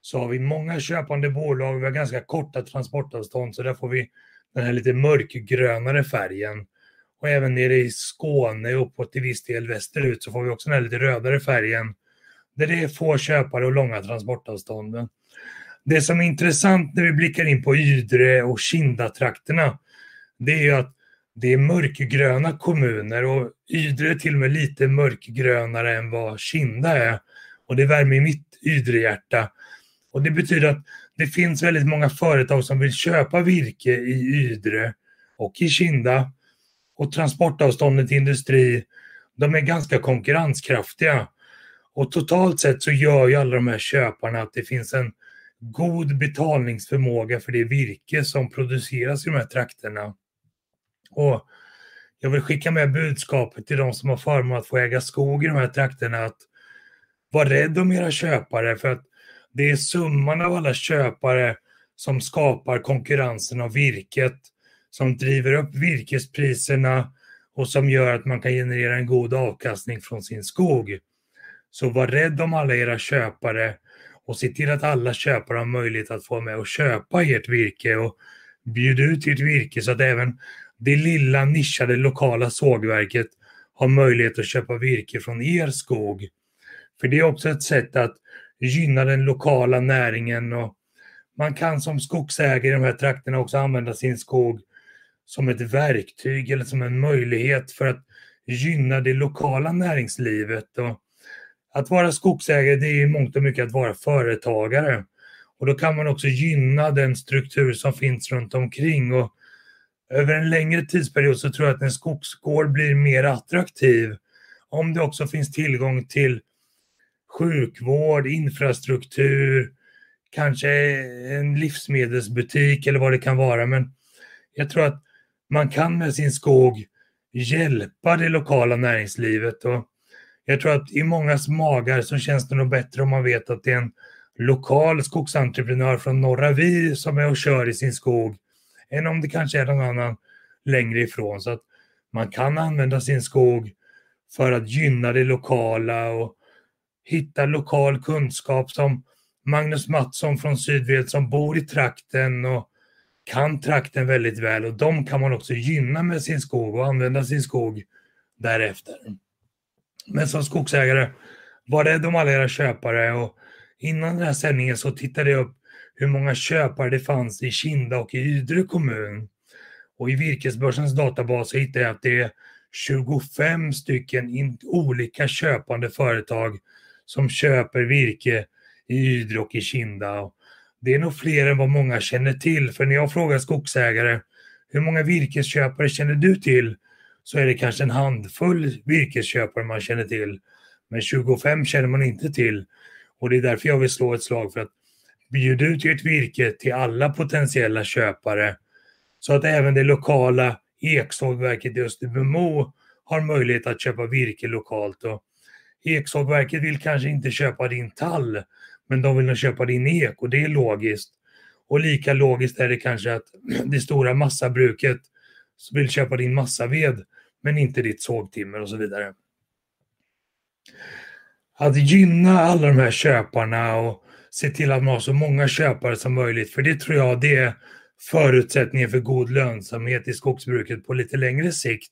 så har vi många köpande bolag, vi har ganska korta transportavstånd så där får vi den här lite mörkgrönare färgen. Och även nere i Skåne uppåt till viss del västerut så får vi också den här lite rödare färgen. Där det är få köpare och långa transportavstånd. Det som är intressant när vi blickar in på Ydre och Kinda-trakterna, det är ju att det är mörkgröna kommuner och Ydre är till och med lite mörkgrönare än vad Kinda är. Och det värmer mitt Ydre-hjärta. Och det betyder att det finns väldigt många företag som vill köpa virke i Ydre och i Kinda. Och transportavståndet till industri, de är ganska konkurrenskraftiga. Och totalt sett så gör ju alla de här köparna att det finns en god betalningsförmåga för det virke som produceras i de här trakterna. Och jag vill skicka med budskapet till de som har förmånen att få äga skog i de här trakterna att var rädd om era köpare för att det är summan av alla köpare som skapar konkurrensen av virket, som driver upp virkespriserna och som gör att man kan generera en god avkastning från sin skog. Så var rädd om alla era köpare och se till att alla köpare har möjlighet att få med och köpa ert virke och bjuda ut ert virke så att även det lilla nischade lokala sågverket har möjlighet att köpa virke från er skog. För det är också ett sätt att gynna den lokala näringen och man kan som skogsägare i de här trakterna också använda sin skog som ett verktyg eller som en möjlighet för att gynna det lokala näringslivet. Och att vara skogsägare det är i mångt och mycket att vara företagare. Och då kan man också gynna den struktur som finns runt omkring. Och över en längre tidsperiod så tror jag att en skogsgård blir mer attraktiv om det också finns tillgång till sjukvård, infrastruktur, kanske en livsmedelsbutik eller vad det kan vara. Men jag tror att man kan med sin skog hjälpa det lokala näringslivet. Och jag tror att i mångas magar så känns det nog bättre om man vet att det är en lokal skogsentreprenör från Norra Vi som är och kör i sin skog än om det kanske är någon annan längre ifrån. Så att man kan använda sin skog för att gynna det lokala och hitta lokal kunskap som Magnus Mattsson från Sydved som bor i trakten och kan trakten väldigt väl och de kan man också gynna med sin skog och använda sin skog därefter. Men som skogsägare, var rädd om alla era köpare och innan den här sändningen så tittade jag upp hur många köpare det fanns i Kinda och i Ydre kommun. Och i Virkesbörsens databas hittade jag att det är 25 stycken olika köpande företag som köper virke i Ydre och i Kinda. Det är nog fler än vad många känner till, för när jag frågar skogsägare hur många virkesköpare känner du till? Så är det kanske en handfull virkesköpare man känner till. Men 25 känner man inte till. Och det är därför jag vill slå ett slag för att bjuda ut ert virke till alla potentiella köpare. Så att även det lokala eksågverket i Österbymo har möjlighet att köpa virke lokalt. Och Eksågverket vill kanske inte köpa din tall, men de vill nog köpa din ek och det är logiskt. Och lika logiskt är det kanske att *clears throat* det stora massabruket vill köpa din massaved, men inte ditt sågtimmer och så vidare. Att gynna alla de här köparna och se till att man har så många köpare som möjligt, för det tror jag det är förutsättningen för god lönsamhet i skogsbruket på lite längre sikt.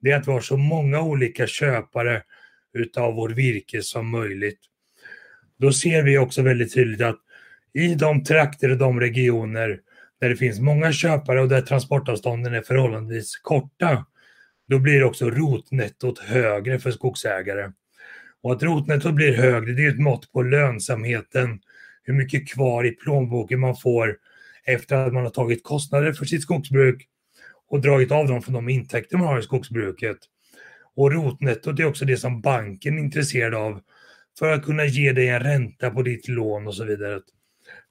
Det är att vi har så många olika köpare utav vår virke som möjligt. Då ser vi också väldigt tydligt att i de trakter och de regioner där det finns många köpare och där transportavstånden är förhållandevis korta, då blir också rotnettot högre för skogsägare. Och att rotnettot blir högre, det är ett mått på lönsamheten, hur mycket kvar i plånboken man får efter att man har tagit kostnader för sitt skogsbruk och dragit av dem från de intäkter man har i skogsbruket. Och rotnettot är också det som banken är intresserad av för att kunna ge dig en ränta på ditt lån och så vidare.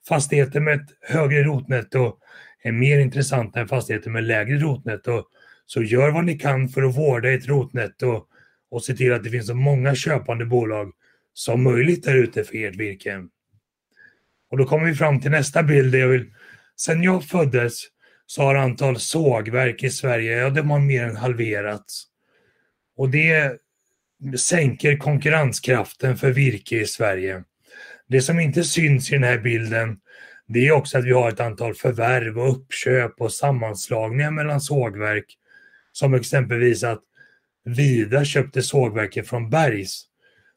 Fastigheter med ett högre rotnetto är mer intressanta än fastigheter med lägre rotnetto. Så gör vad ni kan för att vårda ett rotnetto och se till att det finns så många köpande bolag som möjligt där ute för ert virke. Och då kommer vi fram till nästa bild där jag vill... Sen jag föddes så har antal sågverk i Sverige, ja de har mer än halverats. Och det sänker konkurrenskraften för virke i Sverige. Det som inte syns i den här bilden det är också att vi har ett antal förvärv och uppköp och sammanslagningar mellan sågverk. Som exempelvis att Vida köpte sågverket från Bergs.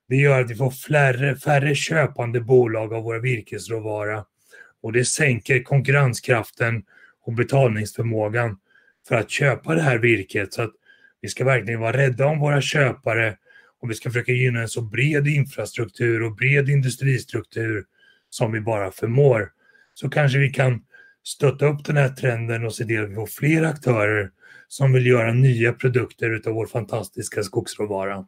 Det gör att vi får färre, färre köpande bolag av våra virkesråvara och det sänker konkurrenskraften och betalningsförmågan för att köpa det här virket. Så att vi ska verkligen vara rädda om våra köpare och vi ska försöka gynna en så bred infrastruktur och bred industristruktur som vi bara förmår. Så kanske vi kan stötta upp den här trenden och se till att vi får fler aktörer som vill göra nya produkter utav vår fantastiska skogsråvara.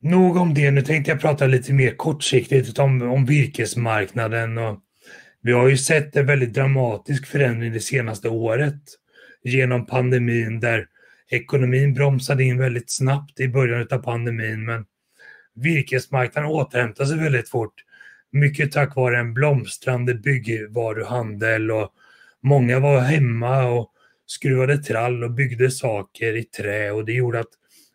Nog om det. Nu tänkte jag prata lite mer kortsiktigt om, om virkesmarknaden. Och vi har ju sett en väldigt dramatisk förändring det senaste året genom pandemin där ekonomin bromsade in väldigt snabbt i början av pandemin men virkesmarknaden återhämtade sig väldigt fort. Mycket tack vare en blomstrande byggvaruhandel och många var hemma och skruvade trall och byggde saker i trä och det gjorde att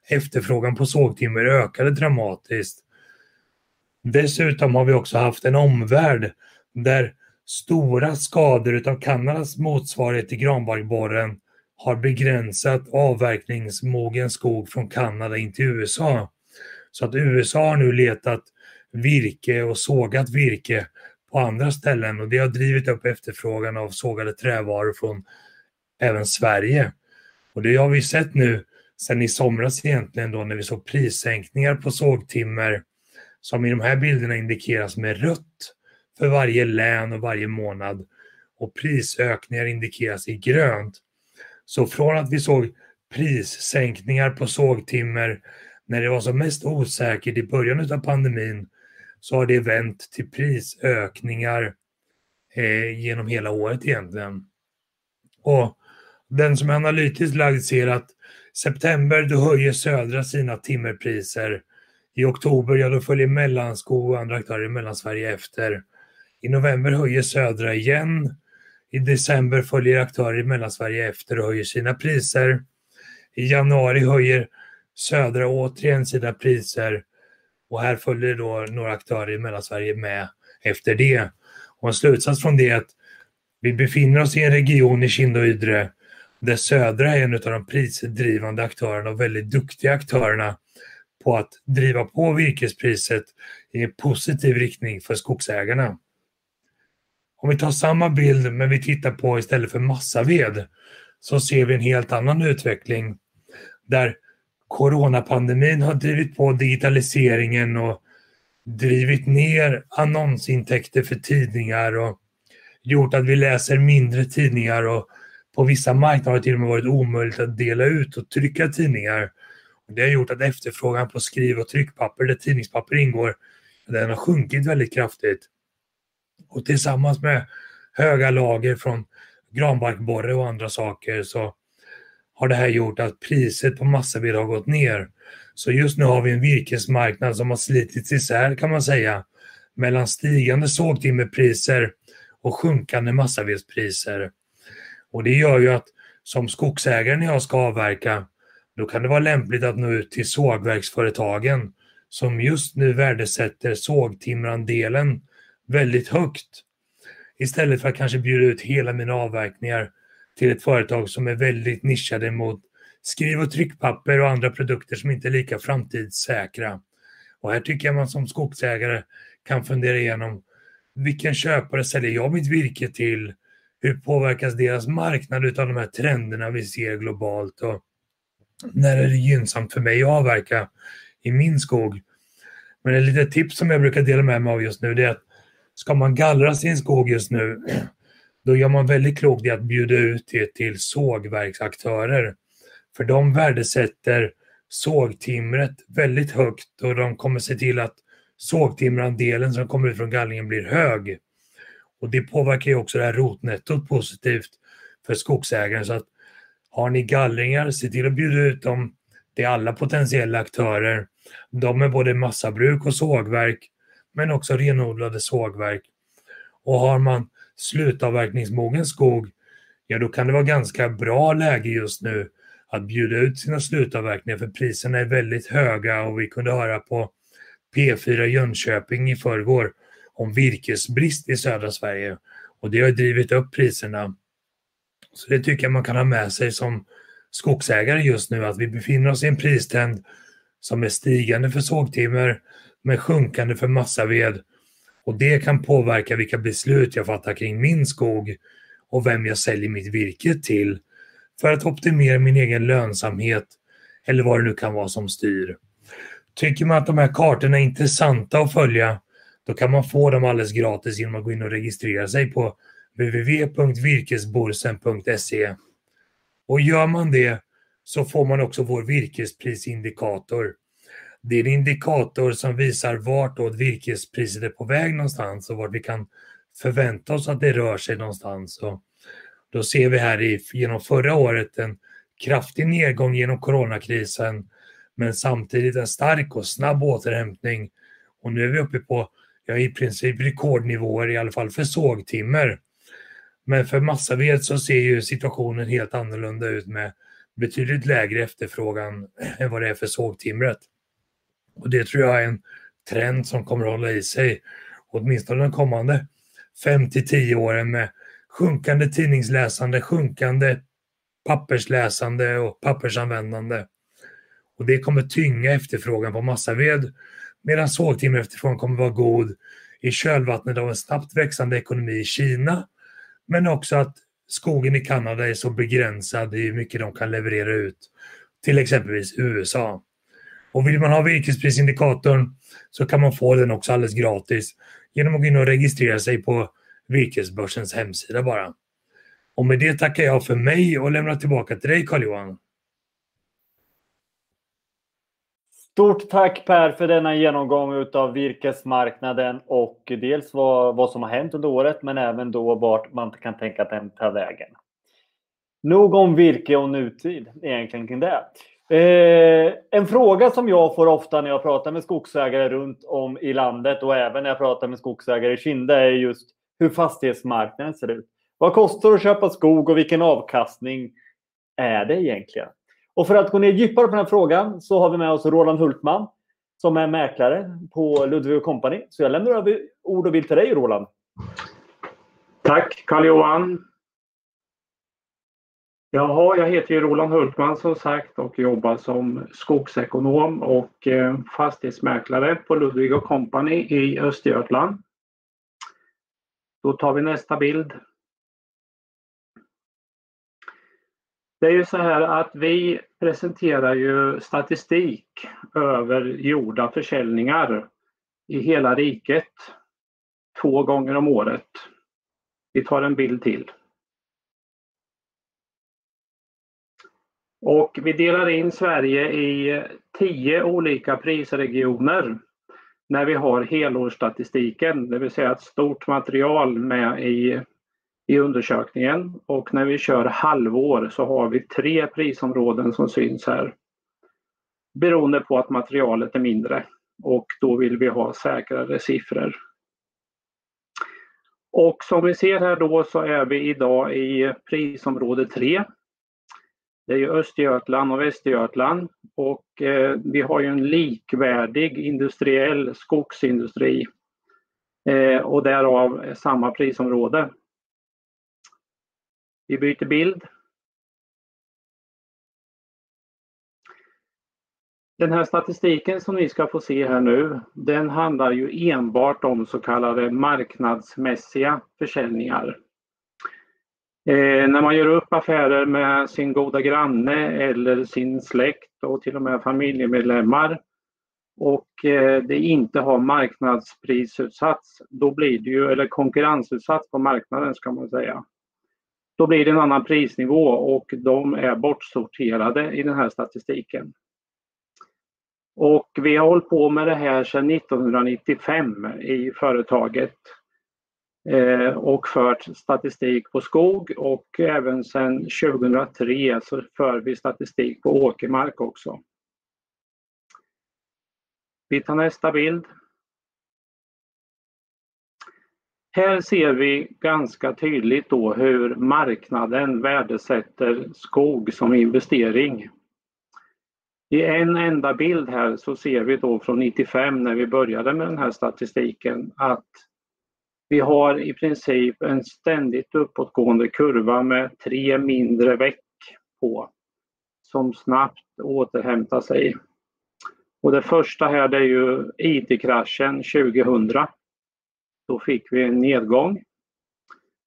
efterfrågan på sågtimmer ökade dramatiskt. Dessutom har vi också haft en omvärld där stora skador utav Kanadas motsvarighet till granbarkborren har begränsat avverkningsmogen skog från Kanada in till USA. Så att USA har nu letat virke och sågat virke på andra ställen och det har drivit upp efterfrågan av sågade trävaror från även Sverige. Och det har vi sett nu sen i somras egentligen då när vi såg prissänkningar på sågtimmer som i de här bilderna indikeras med rött för varje län och varje månad och prisökningar indikeras i grönt. Så från att vi såg prissänkningar på sågtimmer när det var som mest osäkert i början av pandemin så har det vänt till prisökningar eh, genom hela året egentligen. Och den som är analytiskt lagd ser att september då höjer Södra sina timmerpriser. I oktober ja, då följer Mellanskog och andra aktörer i Mellansverige efter. I november höjer Södra igen. I december följer aktörer i Mellansverige efter och höjer sina priser. I januari höjer Södra återigen sina priser och här följer då några aktörer i Mellansverige med efter det. Och en slutsats från det är att vi befinner oss i en region i Kinda och Ydre där Södra är en av de prisdrivande aktörerna och väldigt duktiga aktörerna på att driva på virkespriset i en positiv riktning för skogsägarna. Om vi tar samma bild men vi tittar på istället för massaved så ser vi en helt annan utveckling där coronapandemin har drivit på digitaliseringen och drivit ner annonsintäkter för tidningar och gjort att vi läser mindre tidningar och på vissa marknader har det till och med varit omöjligt att dela ut och trycka tidningar. Det har gjort att efterfrågan på skriv och tryckpapper, där tidningspapper ingår, den har sjunkit väldigt kraftigt. Och tillsammans med höga lager från granbarkborre och andra saker så har det här gjort att priset på massaved har gått ner. Så just nu har vi en virkesmarknad som har slitits isär kan man säga mellan stigande sågtimmerpriser och sjunkande massavedspriser. Och det gör ju att som skogsägare när jag ska avverka då kan det vara lämpligt att nå ut till sågverksföretagen som just nu värdesätter sågtimmerandelen väldigt högt. Istället för att kanske bjuda ut hela mina avverkningar till ett företag som är väldigt nischade mot skriv och tryckpapper och andra produkter som inte är lika framtidssäkra. Och här tycker jag man som skogsägare kan fundera igenom vilken köpare säljer jag mitt virke till? Hur påverkas deras marknad av de här trenderna vi ser globalt? Och när är det gynnsamt för mig att avverka i min skog? Men ett litet tips som jag brukar dela med mig av just nu det är att ska man gallra sin skog just nu då gör man väldigt klokt i att bjuda ut det till sågverksaktörer. För de värdesätter sågtimret väldigt högt och de kommer se till att sågtimmerandelen som kommer ut från gallringen blir hög. Och det påverkar ju också det här rotnettot positivt för skogsägaren. Så att har ni gallringar, se till att bjuda ut dem till alla potentiella aktörer. De är både massabruk och sågverk, men också renodlade sågverk. Och har man slutavverkningsmogen skog, ja då kan det vara ganska bra läge just nu att bjuda ut sina slutavverkningar för priserna är väldigt höga och vi kunde höra på P4 Jönköping i förrgår om virkesbrist i södra Sverige och det har drivit upp priserna. Så det tycker jag man kan ha med sig som skogsägare just nu att vi befinner oss i en pristrend som är stigande för sågtimmer men sjunkande för massaved och det kan påverka vilka beslut jag fattar kring min skog och vem jag säljer mitt virke till för att optimera min egen lönsamhet eller vad det nu kan vara som styr. Tycker man att de här kartorna är intressanta att följa då kan man få dem alldeles gratis genom att gå in och registrera sig på www.virkesborsen.se. Och gör man det så får man också vår virkesprisindikator. Det är en indikator som visar vart då virkespriset är på väg någonstans och vart vi kan förvänta oss att det rör sig någonstans. Och då ser vi här i, genom förra året en kraftig nedgång genom coronakrisen men samtidigt en stark och snabb återhämtning. Och nu är vi uppe på ja, i princip rekordnivåer i alla fall för sågtimmer. Men för massaved så ser ju situationen helt annorlunda ut med betydligt lägre efterfrågan än vad det är för sågtimret. Och det tror jag är en trend som kommer att hålla i sig åtminstone de kommande 5 till 10 åren med sjunkande tidningsläsande, sjunkande pappersläsande och pappersanvändande. Och det kommer tynga efterfrågan på massaved medan sågtimmerefterfrågan kommer vara god i kölvattnet av en snabbt växande ekonomi i Kina men också att skogen i Kanada är så begränsad i hur mycket de kan leverera ut till exempelvis USA. Och vill man ha virkesprisindikatorn så kan man få den också alldeles gratis genom att gå in och registrera sig på Virkesbörsens hemsida bara. Och med det tackar jag för mig och lämnar tillbaka till dig Carl-Johan. Stort tack Per för denna genomgång av virkesmarknaden och dels vad, vad som har hänt under året men även då vart man kan tänka att den tar vägen. Nog om virke och nutid egentligen kring det. Eh, en fråga som jag får ofta när jag pratar med skogsägare runt om i landet och även när jag pratar med skogsägare i Kinda är just hur fastighetsmarknaden ser ut. Vad kostar det att köpa skog och vilken avkastning är det egentligen? Och för att gå ner djupare på den här frågan så har vi med oss Roland Hultman som är mäklare på Ludvig Company. Så jag lämnar över ord och bild till dig Roland. Tack Karl-Johan. Jaha, jag heter ju Roland Hultman som sagt och jobbar som skogsekonom och eh, fastighetsmäklare på Ludvig Company i Östergötland. Då tar vi nästa bild. Det är ju så här att vi presenterar ju statistik över gjorda försäljningar i hela riket två gånger om året. Vi tar en bild till. Och vi delar in Sverige i tio olika prisregioner när vi har helårsstatistiken, det vill säga ett stort material med i i undersökningen och när vi kör halvår så har vi tre prisområden som syns här. Beroende på att materialet är mindre och då vill vi ha säkrare siffror. Och som vi ser här då så är vi idag i prisområde 3. Det är ju Östergötland och Västergötland och eh, vi har ju en likvärdig industriell skogsindustri eh, och därav samma prisområde. Vi byter bild. Den här statistiken som ni ska få se här nu, den handlar ju enbart om så kallade marknadsmässiga försäljningar. Eh, när man gör upp affärer med sin goda granne eller sin släkt och till och med familjemedlemmar och eh, det inte har marknadsprisutsatts, då blir det ju, eller konkurrensutsatts på marknaden ska man säga, då blir det en annan prisnivå och de är bortsorterade i den här statistiken. Och vi har hållit på med det här sedan 1995 i företaget Eh, och fört statistik på skog och även sedan 2003 så för vi statistik på åkermark också. Vi tar nästa bild. Här ser vi ganska tydligt då hur marknaden värdesätter skog som investering. I en enda bild här så ser vi då från 95 när vi började med den här statistiken att vi har i princip en ständigt uppåtgående kurva med tre mindre veck på som snabbt återhämtar sig. Och det första här det är ju IT-kraschen 2000 då fick vi en nedgång.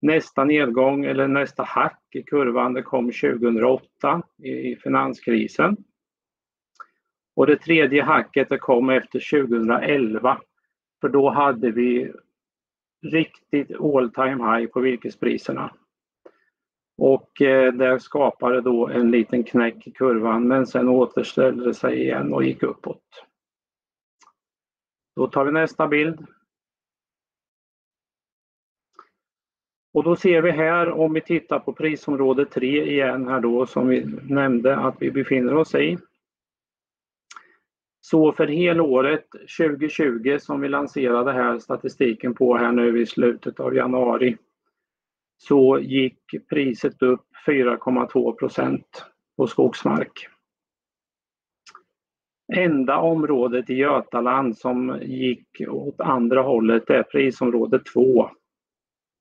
Nästa nedgång eller nästa hack i kurvan det kom 2008 i finanskrisen. Och det tredje hacket det kom efter 2011. För då hade vi riktigt all time high på virkespriserna. Och eh, det skapade då en liten knäck i kurvan men sen återställde det sig igen och gick uppåt. Då tar vi nästa bild. Och då ser vi här om vi tittar på prisområde 3 igen här då som vi nämnde att vi befinner oss i. Så för helåret 2020 som vi lanserade här statistiken på här nu i slutet av januari så gick priset upp 4,2 procent på skogsmark. Enda området i Götaland som gick åt andra hållet är prisområde 2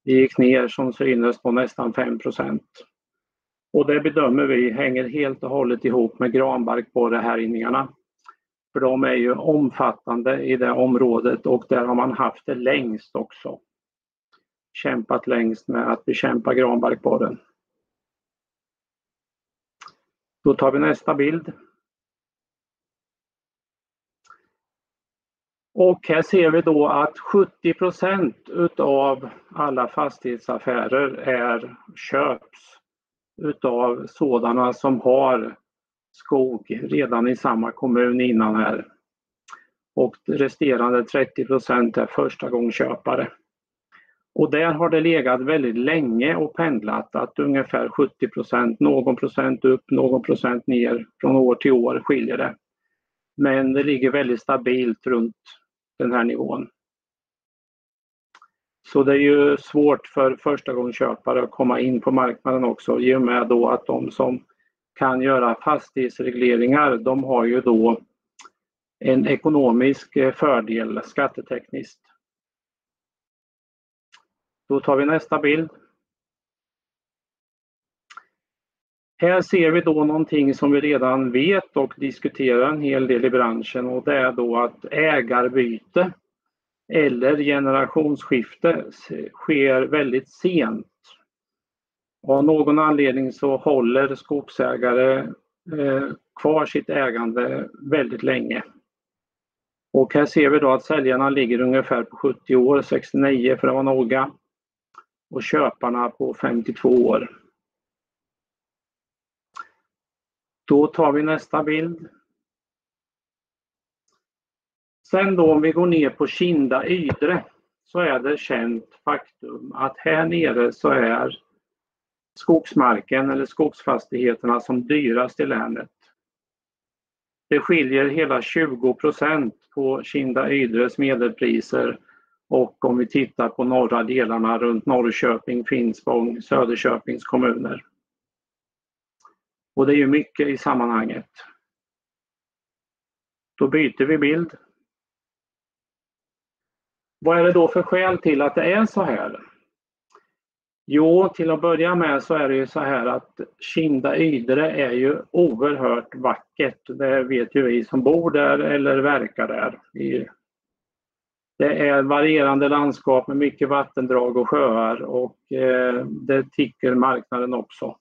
det gick ner som synes på nästan 5 Och det bedömer vi hänger helt och hållet ihop med granbarkborrehärjningarna. För de är ju omfattande i det området och där har man haft det längst också. Kämpat längst med att bekämpa granbarkborren. Då tar vi nästa bild. Och här ser vi då att 70% utav alla fastighetsaffärer är köps utav sådana som har skog redan i samma kommun innan här. Och resterande 30% är första gångköpare. Och där har det legat väldigt länge och pendlat att ungefär 70% någon procent upp, någon procent ner från år till år skiljer det. Men det ligger väldigt stabilt runt den här nivån. Så det är ju svårt för förstagångsköpare att komma in på marknaden också i och med då att de som kan göra fastighetsregleringar, de har ju då en ekonomisk eh, fördel skattetekniskt. Då tar vi nästa bild. Här ser vi då någonting som vi redan vet och diskuterar en hel del i branschen och det är då att ägarbyte eller generationsskifte sker väldigt sent. Av någon anledning så håller skogsägare eh, kvar sitt ägande väldigt länge. Och här ser vi då att säljarna ligger ungefär på 70 år, 69 för att vara noga. Och köparna på 52 år. Då tar vi nästa bild. Sen då om vi går ner på Kinda Ydre så är det känt faktum att här nere så är skogsmarken eller skogsfastigheterna som dyrast i länet. Det skiljer hela 20% på Kinda Ydres medelpriser och om vi tittar på norra delarna runt Norrköping, Finspång, Söderköpings kommuner. Och det är ju mycket i sammanhanget. Då byter vi bild. Vad är det då för skäl till att det är så här? Jo, till att börja med så är det ju så här att Kinda Ydre är ju oerhört vackert. Det vet ju vi som bor där eller verkar där. Det är varierande landskap med mycket vattendrag och sjöar och eh, det tycker marknaden också.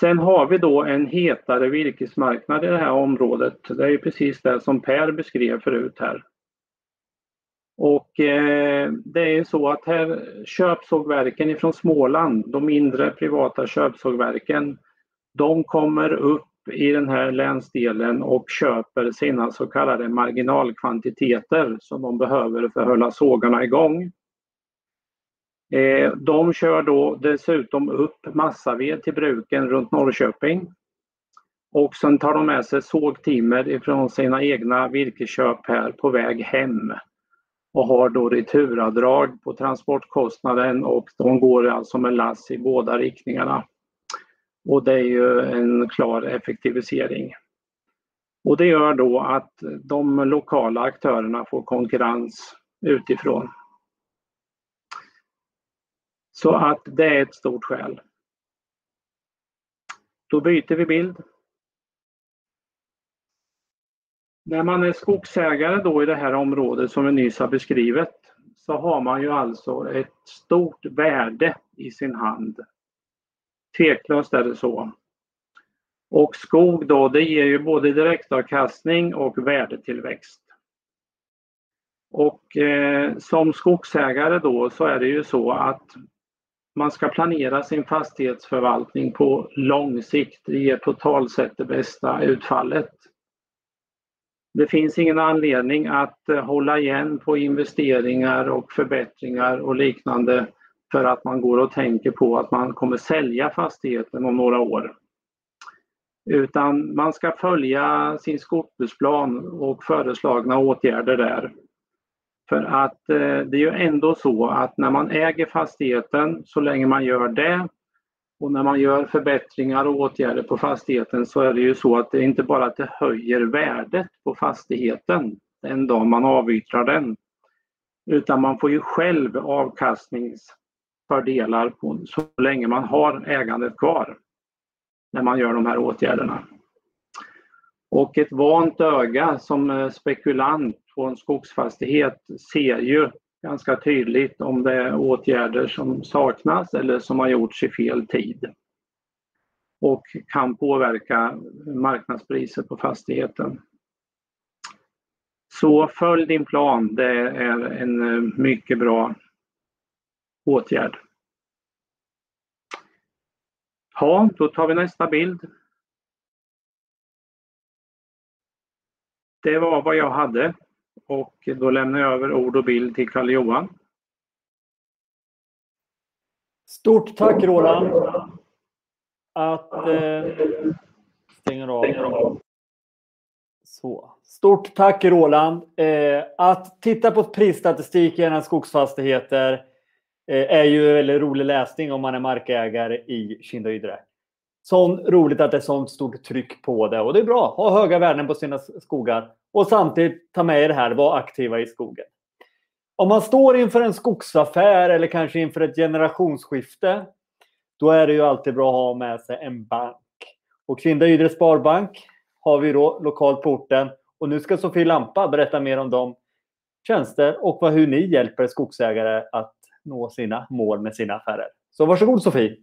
Sen har vi då en hetare virkesmarknad i det här området. Det är precis det som Per beskrev förut här. Och eh, det är ju så att här köpsågverken ifrån Småland, de mindre privata köpsågverken, de kommer upp i den här länsdelen och köper sina så kallade marginalkvantiteter som de behöver för att hålla sågarna igång. Eh, de kör då dessutom upp massaved till bruken runt Norrköping. Och sen tar de med sig sågtimmer ifrån sina egna virkesköp här på väg hem. Och har då returavdrag på transportkostnaden och de går alltså med lass i båda riktningarna. Och det är ju en klar effektivisering. Och det gör då att de lokala aktörerna får konkurrens utifrån. Så att det är ett stort skäl. Då byter vi bild. När man är skogsägare då i det här området som vi nyss har beskrivit så har man ju alltså ett stort värde i sin hand. Tveklöst är det så. Och skog då, det ger ju både direktavkastning och värdetillväxt. Och eh, som skogsägare då så är det ju så att man ska planera sin fastighetsförvaltning på lång sikt. Det ger totalt sett det bästa utfallet. Det finns ingen anledning att eh, hålla igen på investeringar och förbättringar och liknande för att man går och tänker på att man kommer sälja fastigheten om några år. Utan man ska följa sin skogsbruksplan och föreslagna åtgärder där. För att eh, det är ju ändå så att när man äger fastigheten, så länge man gör det och när man gör förbättringar och åtgärder på fastigheten så är det ju så att det inte bara att det höjer värdet på fastigheten den dag man avyttrar den. Utan man får ju själv avkastningsfördelar på, så länge man har ägandet kvar. När man gör de här åtgärderna. Och ett vant öga som spekulant på en skogsfastighet ser ju ganska tydligt om det är åtgärder som saknas eller som har gjorts i fel tid. Och kan påverka marknadspriset på fastigheten. Så följ din plan, det är en eh, mycket bra åtgärd. Ja, då tar vi nästa bild. Det var vad jag hade. Och då lämnar jag över ord och bild till Karl-Johan. Stort tack Roland. Att... Eh, stänger av. Så. Stort tack Roland. Eh, att titta på prisstatistik i skogsfastigheter eh, är ju väldigt rolig läsning om man är markägare i Kinda-Ydre. Så roligt att det är sånt stort tryck på det och det är bra. att Ha höga värden på sina skogar och samtidigt ta med er det här, var aktiva i skogen. Om man står inför en skogsaffär eller kanske inför ett generationsskifte, då är det ju alltid bra att ha med sig en bank. Och Kinda Ydre Sparbank har vi då lokalt på orten. Och nu ska Sofie Lampa berätta mer om de tjänster och hur ni hjälper skogsägare att nå sina mål med sina affärer. Så varsågod Sofie!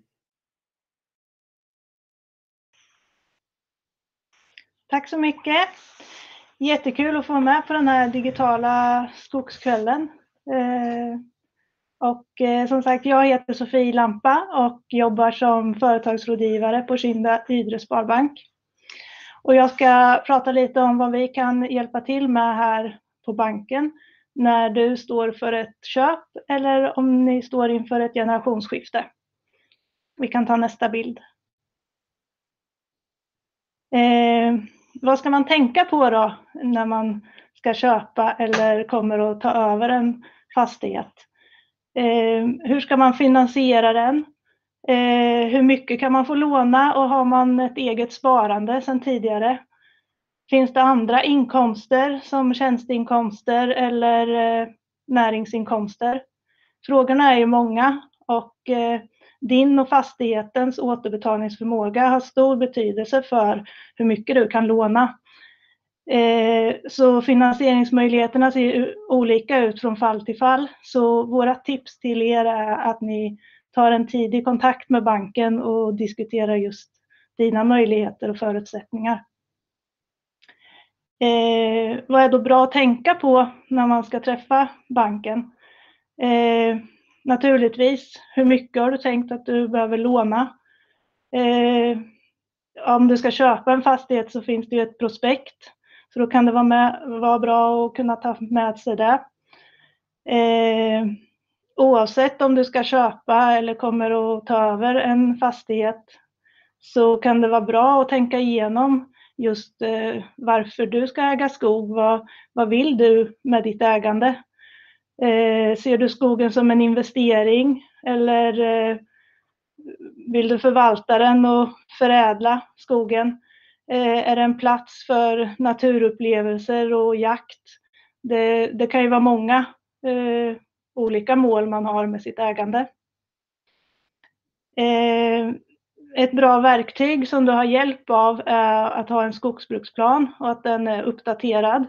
Tack så mycket! Jättekul att få vara med på den här digitala skogskvällen. Eh, och eh, som sagt, jag heter Sofie Lampa och jobbar som företagsrådgivare på Kinda Ydre Sparbank. Och jag ska prata lite om vad vi kan hjälpa till med här på banken när du står för ett köp eller om ni står inför ett generationsskifte. Vi kan ta nästa bild. Eh, vad ska man tänka på då när man ska köpa eller kommer att ta över en fastighet? Eh, hur ska man finansiera den? Eh, hur mycket kan man få låna och har man ett eget sparande sedan tidigare? Finns det andra inkomster som tjänsteinkomster eller eh, näringsinkomster? Frågorna är ju många och eh, din och fastighetens återbetalningsförmåga har stor betydelse för hur mycket du kan låna. Eh, så finansieringsmöjligheterna ser olika ut från fall till fall. Så våra tips till er är att ni tar en tidig kontakt med banken och diskuterar just dina möjligheter och förutsättningar. Eh, vad är då bra att tänka på när man ska träffa banken? Eh, naturligtvis, hur mycket har du tänkt att du behöver låna? Eh, om du ska köpa en fastighet så finns det ju ett prospekt. Så då kan det vara, med, vara bra att kunna ta med sig det. Eh, oavsett om du ska köpa eller kommer att ta över en fastighet så kan det vara bra att tänka igenom just eh, varför du ska äga skog. Vad, vad vill du med ditt ägande? Eh, ser du skogen som en investering eller eh, vill du förvalta den och förädla skogen? Eh, är det en plats för naturupplevelser och jakt? Det, det kan ju vara många eh, olika mål man har med sitt ägande. Eh, ett bra verktyg som du har hjälp av är att ha en skogsbruksplan och att den är uppdaterad.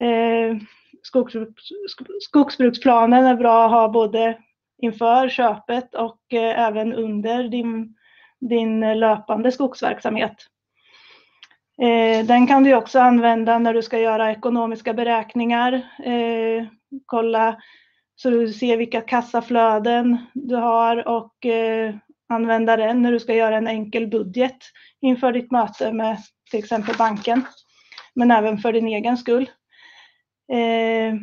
Eh, skogsbruks, skogsbruksplanen är bra att ha både inför köpet och eh, även under din, din löpande skogsverksamhet. Eh, den kan du också använda när du ska göra ekonomiska beräkningar, eh, kolla så du ser vilka kassaflöden du har och använda den när du ska göra en enkel budget inför ditt möte med till exempel banken, men även för din egen skull. Eh,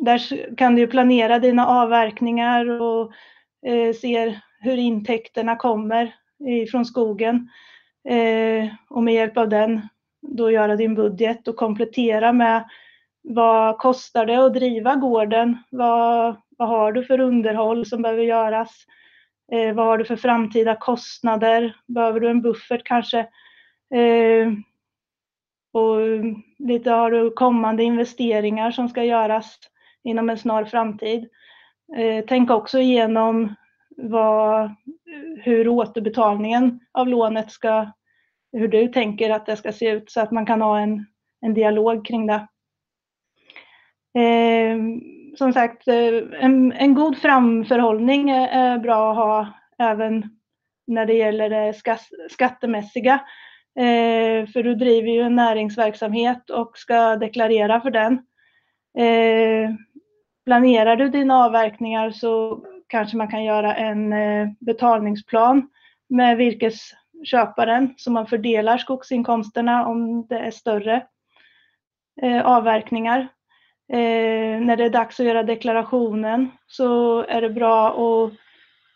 där kan du planera dina avverkningar och eh, se hur intäkterna kommer från skogen eh, och med hjälp av den då göra din budget och komplettera med vad kostar det att driva gården? Vad, vad har du för underhåll som behöver göras? Eh, vad har du för framtida kostnader? Behöver du en buffert kanske? Eh, och eh, lite har du kommande investeringar som ska göras inom en snar framtid. Eh, tänk också igenom vad, hur återbetalningen av lånet ska, hur du tänker att det ska se ut så att man kan ha en, en dialog kring det. Eh, som sagt, eh, en, en god framförhållning är bra att ha även när det gäller det skattemässiga. Eh, för du driver ju en näringsverksamhet och ska deklarera för den. Eh, planerar du dina avverkningar så kanske man kan göra en eh, betalningsplan med virkesköparen så man fördelar skogsinkomsterna om det är större eh, avverkningar. Eh, när det är dags att göra deklarationen så är det bra att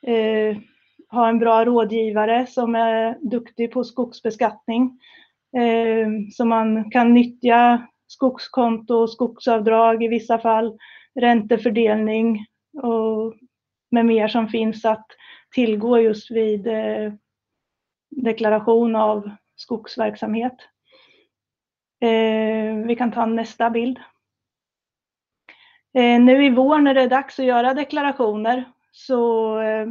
eh, ha en bra rådgivare som är duktig på skogsbeskattning. Eh, så man kan nyttja skogskonto, skogsavdrag i vissa fall, räntefördelning och med mer som finns att tillgå just vid eh, deklaration av skogsverksamhet. Eh, vi kan ta nästa bild. Eh, nu i vår när det är dags att göra deklarationer så eh,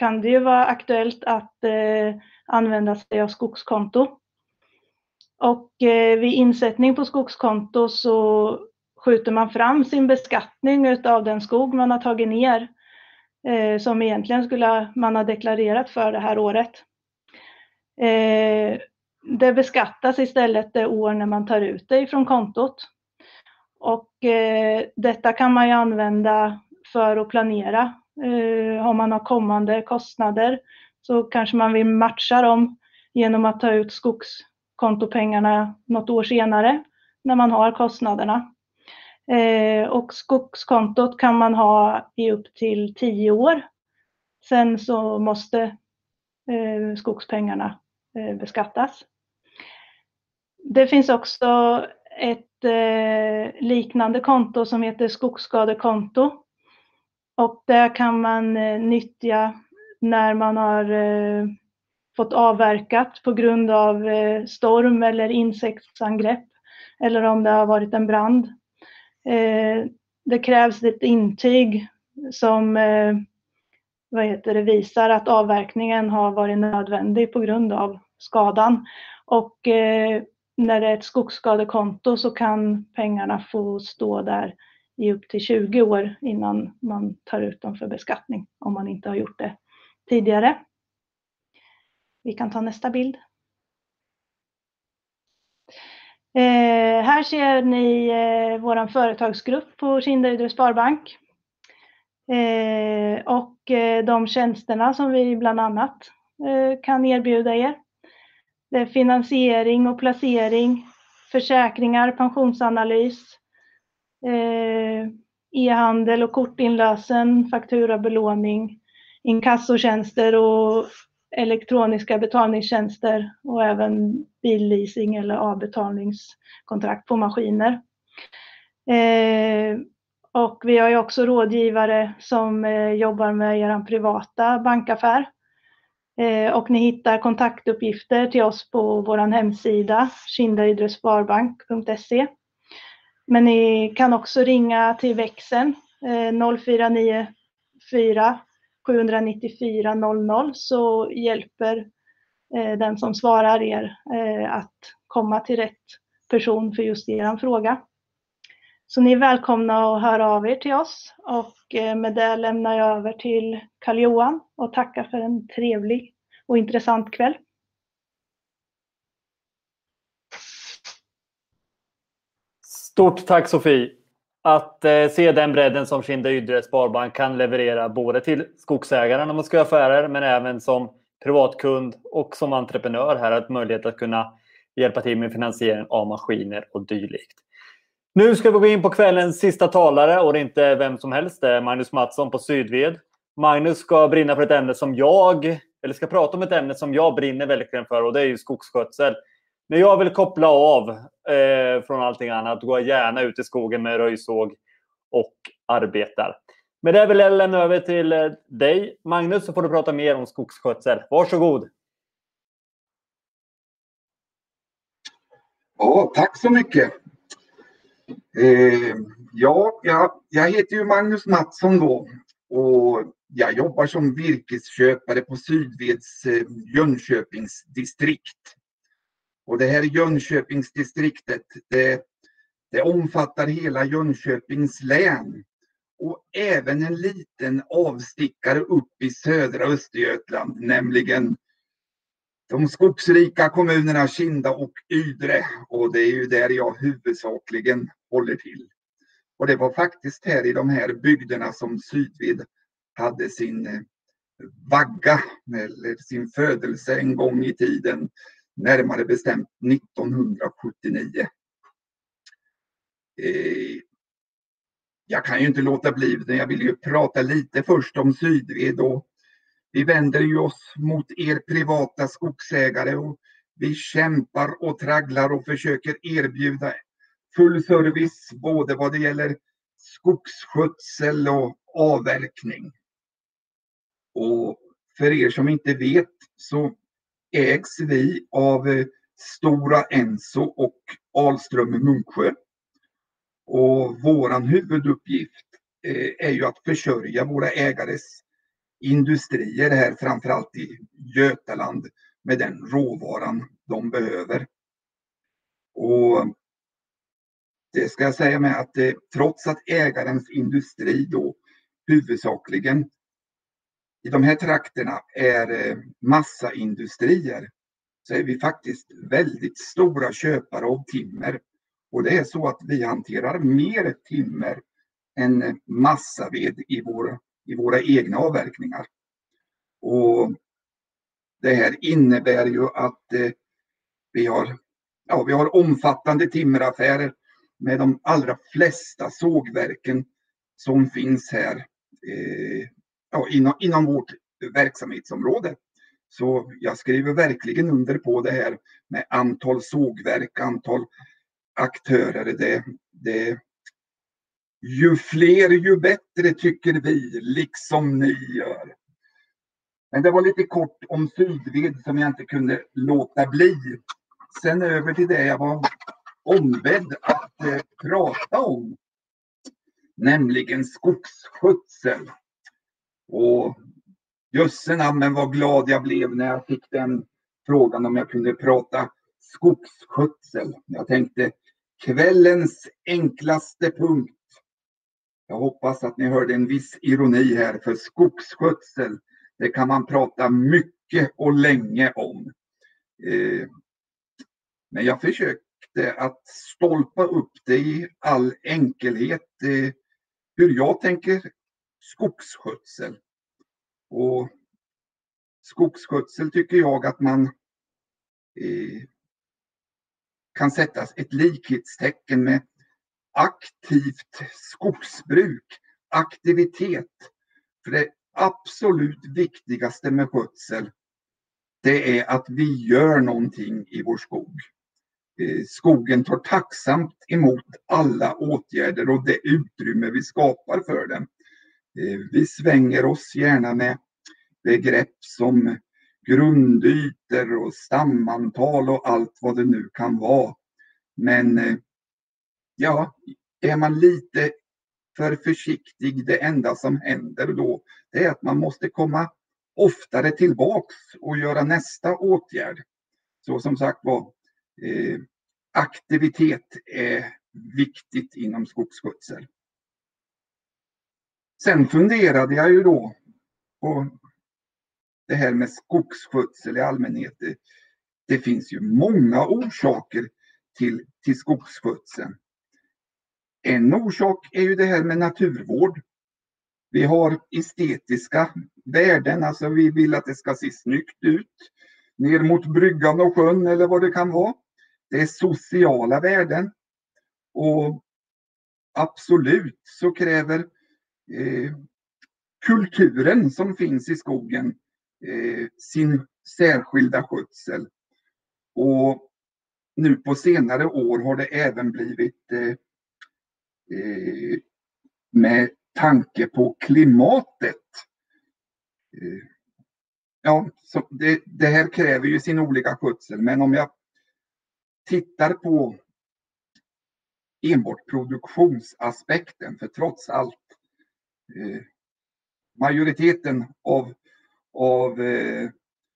kan det ju vara aktuellt att eh, använda sig av skogskonto. Och eh, vid insättning på skogskonto så skjuter man fram sin beskattning utav den skog man har tagit ner eh, som egentligen skulle man ha deklarerat för det här året. Eh, det beskattas istället det år när man tar ut det ifrån kontot. Och eh, detta kan man ju använda för att planera. Eh, om man har kommande kostnader så kanske man vill matcha dem genom att ta ut skogskontopengarna något år senare när man har kostnaderna. Eh, och skogskontot kan man ha i upp till tio år. Sen så måste eh, skogspengarna eh, beskattas. Det finns också ett eh, liknande konto som heter skogsskadekonto. Och det kan man eh, nyttja när man har eh, fått avverkat på grund av eh, storm eller insektsangrepp eller om det har varit en brand. Eh, det krävs ett intyg som eh, vad heter det, visar att avverkningen har varit nödvändig på grund av skadan. Och eh, när det är ett skogsskadekonto så kan pengarna få stå där i upp till 20 år innan man tar ut dem för beskattning om man inte har gjort det tidigare. Vi kan ta nästa bild. Eh, här ser ni eh, vår företagsgrupp på Kinderydre Sparbank. Eh, och eh, de tjänsterna som vi bland annat eh, kan erbjuda er. Det är finansiering och placering, försäkringar, pensionsanalys, eh, Eh, e-handel och kortinlösen, fakturabelåning, inkassotjänster och elektroniska betalningstjänster och även billeasing eller avbetalningskontrakt på maskiner. Eh, och vi har ju också rådgivare som eh, jobbar med er privata bankaffär. Och ni hittar kontaktuppgifter till oss på vår hemsida kindaidresparbank.se. Men ni kan också ringa till växeln 0494 794 00 så hjälper eh, den som svarar er eh, att komma till rätt person för just er fråga. Så ni är välkomna att höra av er till oss och eh, med det lämnar jag över till Karl-Johan och tackar för en trevlig och intressant kväll. Stort tack Sofie! Att eh, se den bredden som Kinda Ydre Sparbank kan leverera både till skogsägare när man ska göra affärer men även som privatkund och som entreprenör här att möjlighet att kunna hjälpa till med finansiering av maskiner och dylikt. Nu ska vi gå in på kvällens sista talare och det är inte vem som helst. Det är Magnus Mattsson på Sydved. Magnus ska brinna för ett ämne som jag, eller ska prata om ett ämne som jag brinner väldigt för och det är ju skogsskötsel. När jag vill koppla av eh, från allting annat går jag gärna ut i skogen med röjsåg och arbetar. Med det vill jag lämna över till eh, dig Magnus så får du prata mer om skogsskötsel. Varsågod! Ja, tack så mycket. Eh, ja, jag, jag heter ju Magnus Mattsson då och jag jobbar som virkesköpare på Sydveds eh, Jönköpingsdistrikt. Och det här Jönköpingsdistriktet, det, det omfattar hela Jönköpings län. Och även en liten avstickare upp i södra Östergötland, nämligen de skogsrika kommunerna Kinda och Ydre. Och det är ju där jag huvudsakligen håller till. Och det var faktiskt här i de här bygderna som Sydvid hade sin vagga eller sin födelse en gång i tiden, närmare bestämt 1979. Eh, jag kan ju inte låta bli, jag vill ju prata lite först om Sydved och vi vänder ju oss mot er privata skogsägare och vi kämpar och tragglar och försöker erbjuda full service både vad det gäller skogsskötsel och avverkning. Och för er som inte vet så ägs vi av eh, Stora Enso och Alström Munksjö. Och våran huvuduppgift eh, är ju att försörja våra ägares industrier här, framförallt i Götaland, med den råvaran de behöver. Och det ska jag säga med att eh, trots att ägarens industri då huvudsakligen i de här trakterna är eh, massaindustrier så är vi faktiskt väldigt stora köpare av timmer. Och det är så att vi hanterar mer timmer än massaved i, våra, i våra egna avverkningar. Och det här innebär ju att eh, vi, har, ja, vi har omfattande timmeraffärer med de allra flesta sågverken som finns här eh, ja, inom, inom vårt verksamhetsområde. Så jag skriver verkligen under på det här med antal sågverk, antal aktörer. Det, det, ju fler ju bättre tycker vi, liksom ni gör. Men det var lite kort om Sydved som jag inte kunde låta bli. Sen över till det jag var ombedd att eh, prata om. Nämligen skogsskötsel. Och jösse namn vad glad jag blev när jag fick den frågan om jag kunde prata skogsskötsel. Jag tänkte kvällens enklaste punkt. Jag hoppas att ni hörde en viss ironi här för skogsskötsel. Det kan man prata mycket och länge om. Eh, men jag försökte att stolpa upp det i all enkelhet. Eh, hur jag tänker skogsskötsel. Och skogsskötsel tycker jag att man eh, kan sätta ett likhetstecken med aktivt skogsbruk, aktivitet. För det absolut viktigaste med skötsel, det är att vi gör någonting i vår skog. Eh, skogen tar tacksamt emot alla åtgärder och det utrymme vi skapar för den. Eh, vi svänger oss gärna med begrepp som grundytor och stamantal och allt vad det nu kan vara. Men eh, ja, är man lite för försiktig, det enda som händer då, det är att man måste komma oftare tillbaks och göra nästa åtgärd. Så som sagt var, eh, aktivitet är viktigt inom skogsskötsel. Sen funderade jag ju då på det här med skogsskötsel i allmänhet. Det, det finns ju många orsaker till, till skogsskötseln. En orsak är ju det här med naturvård. Vi har estetiska värden, alltså vi vill att det ska se snyggt ut. Ner mot bryggan och sjön eller vad det kan vara. Det är sociala värden. Och absolut så kräver eh, kulturen som finns i skogen eh, sin särskilda skötsel. Och nu på senare år har det även blivit eh, eh, med tanke på klimatet. Eh, ja, så det, det, här kräver ju sin olika skötsel, men om jag tittar på enbart produktionsaspekten, för trots allt Eh, majoriteten av, av eh,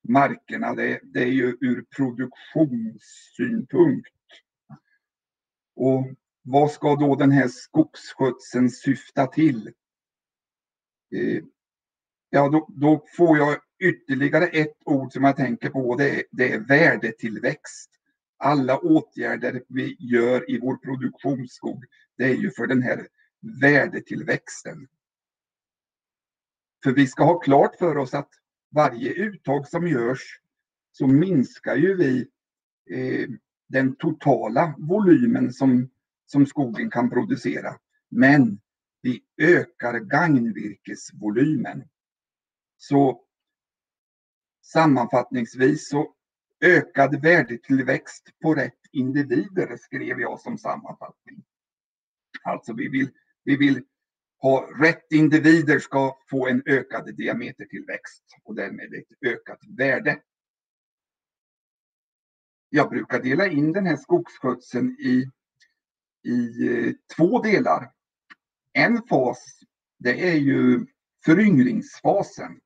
markerna, det, det, är ju ur produktionssynpunkt. Och vad ska då den här skogsskötseln syfta till? Eh, ja, då, då, får jag ytterligare ett ord som jag tänker på. Det är, det är värdetillväxt. Alla åtgärder vi gör i vår produktionsskog, det är ju för den här värdetillväxten. För vi ska ha klart för oss att varje uttag som görs så minskar ju vi eh, den totala volymen som som skogen kan producera. Men vi ökar gagnvirkesvolymen. Så sammanfattningsvis så ökad värdetillväxt på rätt individer skrev jag som sammanfattning. Alltså vi vill, vi vill ha rätt individer ska få en ökad diametertillväxt och därmed ett ökat värde. Jag brukar dela in den här skogsskötseln i i eh, två delar. En fas, det är ju föryngringsfasen.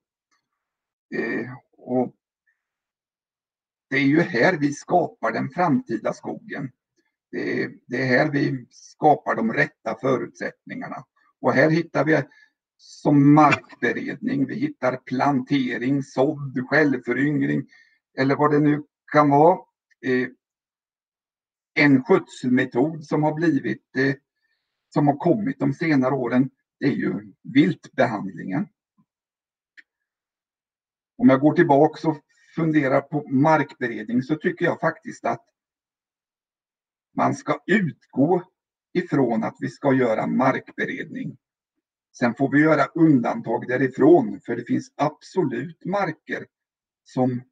Eh, och det är ju här vi skapar den framtida skogen. Det är, det är här vi skapar de rätta förutsättningarna. Och här hittar vi som markberedning, vi hittar plantering, sådd, självföryngring eller vad det nu kan vara. Eh, en skötselmetod som har blivit eh, som har kommit de senare åren, det är ju viltbehandlingen. Om jag går tillbaka och funderar på markberedning så tycker jag faktiskt att man ska utgå ifrån att vi ska göra markberedning. Sen får vi göra undantag därifrån för det finns absolut marker som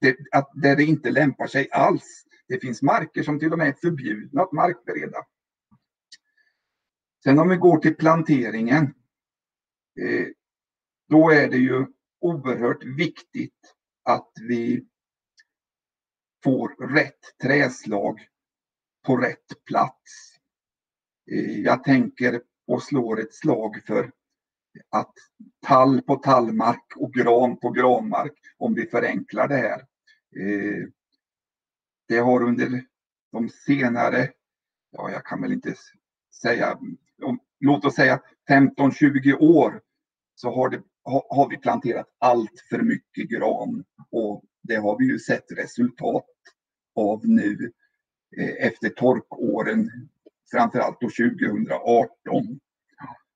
det, att, där det inte lämpar sig alls. Det finns marker som till och med är förbjudna att markbereda. Sen om vi går till planteringen. Eh, då är det ju oerhört viktigt att vi får rätt träslag på rätt plats. Eh, jag tänker och slår ett slag för att tall på tallmark och gran på granmark, om vi förenklar det här. Eh, det har under de senare, ja jag kan väl inte säga, låt oss säga 15-20 år så har, det, har vi planterat allt för mycket gran och det har vi ju sett resultat av nu Eh, efter torkåren, framförallt då 2018.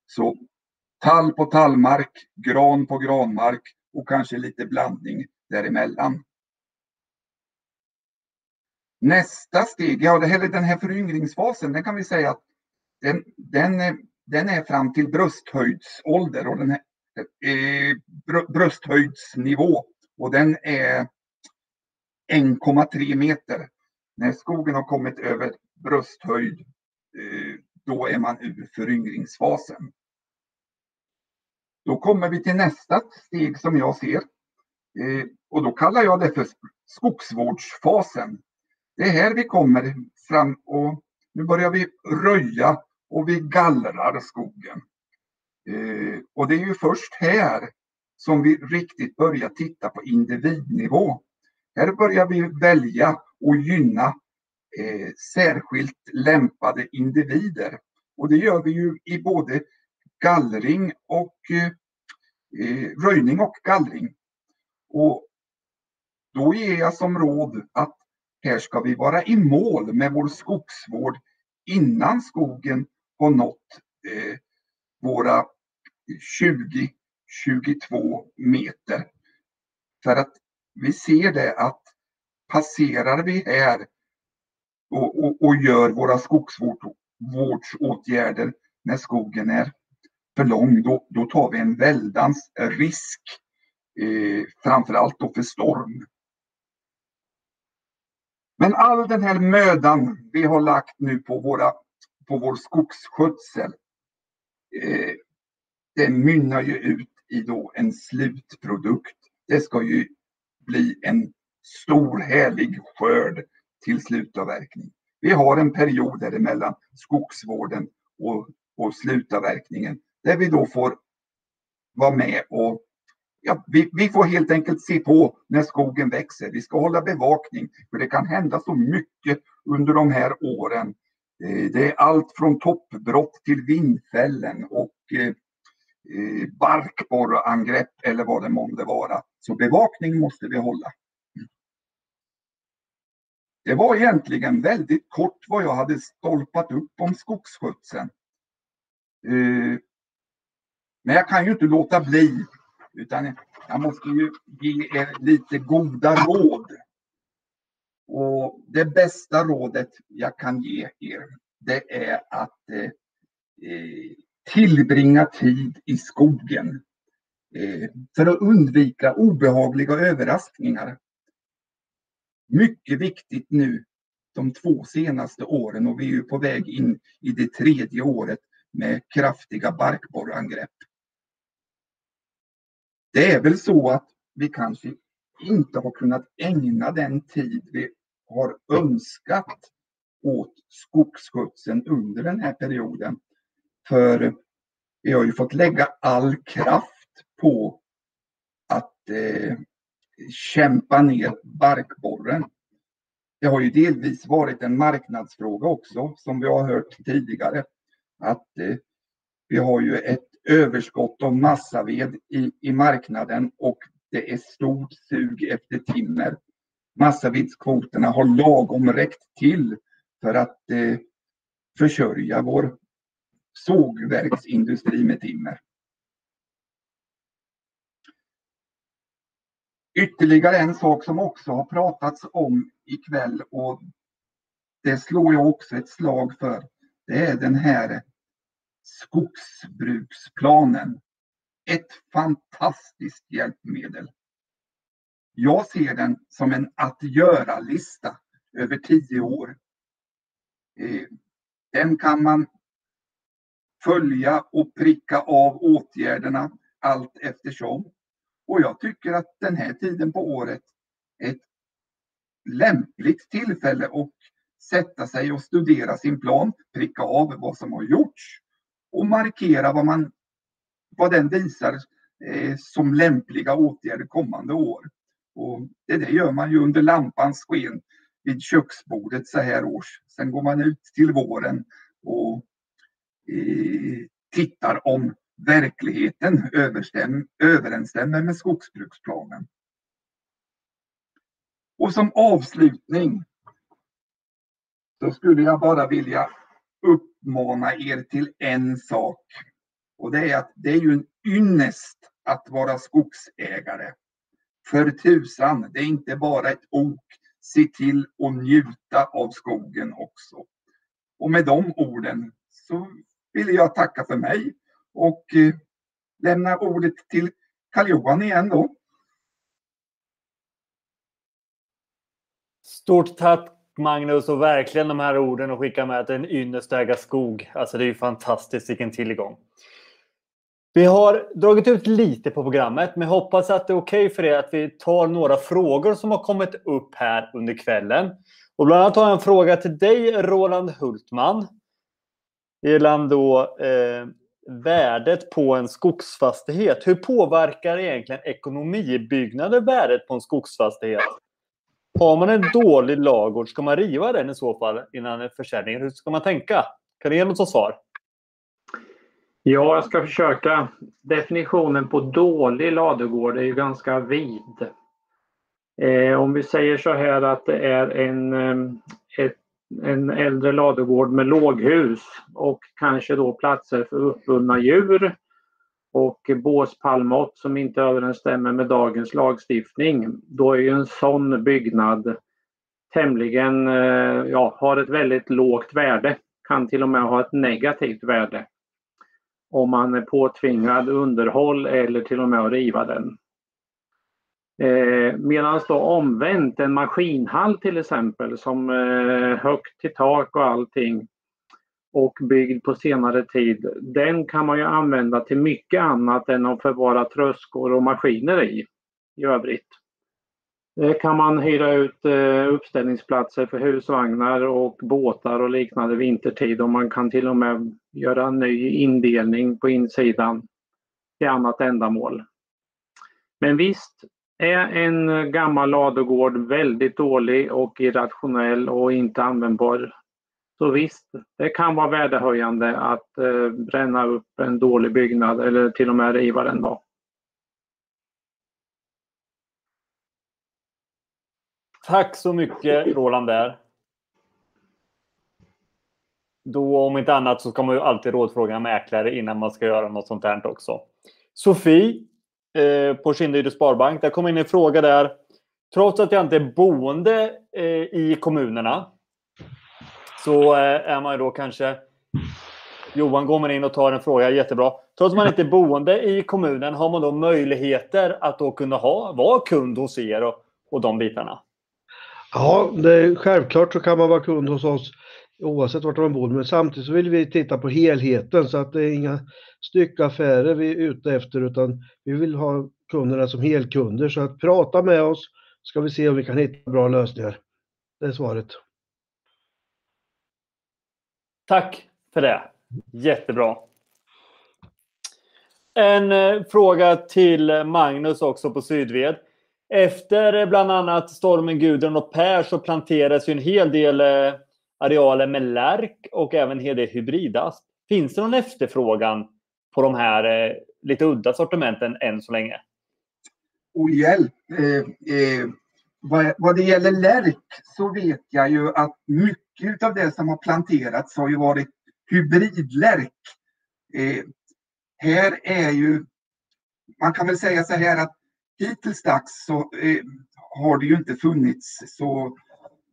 Så tall på tallmark, gran på granmark och kanske lite blandning däremellan. Nästa steg, ja det här, den här föryngringsfasen, den kan vi säga att den, den, den är fram till brösthöjdsålder och den här, eh, brösthöjdsnivå och den är 1,3 meter. När skogen har kommit över brösthöjd, eh, då är man ur föryngringsfasen. Då kommer vi till nästa steg som jag ser. Eh, och då kallar jag det för skogsvårdsfasen. Det är här vi kommer fram och nu börjar vi röja och vi gallrar skogen. Eh, och det är ju först här som vi riktigt börjar titta på individnivå. Här börjar vi välja och gynna eh, särskilt lämpade individer. Och det gör vi ju i både gallring och eh, eh, röjning och gallring. Och då ger jag som råd att här ska vi vara i mål med vår skogsvård innan skogen har nått eh, våra 20-22 meter. För att vi ser det att passerar vi här och, och, och gör våra skogsvårdsåtgärder när skogen är för lång, då, då tar vi en väldans risk. Eh, framförallt då för storm. Men all den här mödan vi har lagt nu på, våra, på vår skogsskötsel, eh, det mynnar ju ut i då en slutprodukt. Det ska ju bli en stor härlig skörd till slutavverkning. Vi har en period däremellan skogsvården och, och slutavverkningen där vi då får vara med och ja, vi, vi, får helt enkelt se på när skogen växer. Vi ska hålla bevakning för det kan hända så mycket under de här åren. Eh, det är allt från toppbrott till vindfällen och eh, eh barkborreangrepp eller vad det månde vara. Så bevakning måste vi hålla. Det var egentligen väldigt kort vad jag hade stolpat upp om skogsskötseln. Eh, men jag kan ju inte låta bli utan jag måste ju ge er lite goda råd. Och det bästa rådet jag kan ge er, det är att eh, eh tillbringa tid i skogen. Eh, för att undvika obehagliga överraskningar. Mycket viktigt nu de två senaste åren och vi är ju på väg in i det tredje året med kraftiga barkborreangrepp. Det är väl så att vi kanske inte har kunnat ägna den tid vi har önskat åt skogsskötseln under den här perioden. För vi har ju fått lägga all kraft på att eh, kämpa ner barkborren. Det har ju delvis varit en marknadsfråga också som vi har hört tidigare. Att eh, vi har ju ett överskott av massaved i, i marknaden och det är stort sug efter timmer. Massavedskvoterna har lagom räckt till för att eh, försörja vår sågverksindustri med timmer. Ytterligare en sak som också har pratats om ikväll och det slår jag också ett slag för. Det är den här skogsbruksplanen. Ett fantastiskt hjälpmedel. Jag ser den som en att göra-lista över tio år. Eh, den kan man följa och pricka av åtgärderna allt eftersom. Och jag tycker att den här tiden på året är ett lämpligt tillfälle att sätta sig och studera sin plan, pricka av vad som har gjorts och markera vad, man, vad den visar eh, som lämpliga åtgärder kommande år. Och det, där gör man ju under lampans sken vid köksbordet så här års. Sen går man ut till våren och eh, tittar om verkligheten överensstämmer med skogsbruksplanen. Och som avslutning så skulle jag bara vilja uppmana er till en sak. Och det är att det är ju en ynnest att vara skogsägare. För tusan, det är inte bara ett ok. Se till att njuta av skogen också. Och med de orden så vill jag tacka för mig och lämnar lämna ordet till Karl-Johan igen då. Stort tack Magnus och verkligen de här orden och skicka med att det är en ynnest att äga skog. Alltså det är ju fantastiskt vilken tillgång. Vi har dragit ut lite på programmet men hoppas att det är okej okay för er att vi tar några frågor som har kommit upp här under kvällen. Och bland annat har jag en fråga till dig Roland Hultman. Gällande då eh, värdet på en skogsfastighet. Hur påverkar egentligen ekonomibyggnader värdet på en skogsfastighet? Har man en dålig lagård, ska man riva den i så fall innan försäljningen? Hur ska man tänka? Kan du ge något svar? Ja, jag ska försöka. Definitionen på dålig ladugård är ju ganska vid. Eh, om vi säger så här att det är en, eh, ett, en äldre ladugård med låghus och kanske då platser för uppbundna djur och båspallmått som inte överensstämmer med dagens lagstiftning, då är ju en sån byggnad tämligen, eh, ja, har ett väldigt lågt värde. Kan till och med ha ett negativt värde. Om man är påtvingad underhåll eller till och med att riva den. Eh, Medan då omvänt en maskinhall till exempel som eh, högt till tak och allting och byggd på senare tid, den kan man ju använda till mycket annat än att förvara tröskor och maskiner i, i övrigt. Där kan man hyra ut eh, uppställningsplatser för husvagnar och båtar och liknande vintertid och man kan till och med göra en ny indelning på insidan till annat ändamål. Men visst är en gammal ladugård väldigt dålig och irrationell och inte användbar så visst, det kan vara värdehöjande att eh, bränna upp en dålig byggnad eller till och med riva den. Då. Tack så mycket Roland där. Då om inte annat så ska man ju alltid rådfråga mäklare innan man ska göra något sånt här också. Sofie Eh, på Kinderyd Sparbank, där kom in en fråga där. Trots att jag inte är boende eh, i kommunerna så eh, är man ju då kanske... Johan går man in och tar en fråga, jättebra. Trots att man inte är boende i kommunen, har man då möjligheter att då kunna ha, vara kund hos er och, och de bitarna? Ja, det är, självklart så kan man vara kund hos oss oavsett vart de bor. Men samtidigt så vill vi titta på helheten så att det är inga styckaffärer vi är ute efter utan vi vill ha kunderna som helkunder. Så att prata med oss ska vi se om vi kan hitta bra lösningar. Det är svaret. Tack för det. Jättebra. En eh, fråga till Magnus också på Sydved. Efter bland annat stormen Gudrun och Per så planterades ju en hel del eh, arealer med lärk och även en hel del hybridasp. Finns det någon efterfrågan på de här eh, lite udda sortimenten än så länge? Oh hjälp! Eh, eh, vad, vad det gäller lärk så vet jag ju att mycket av det som har planterats har ju varit hybridlärk. Eh, här är ju, man kan väl säga så här att hittills dags så eh, har det ju inte funnits så,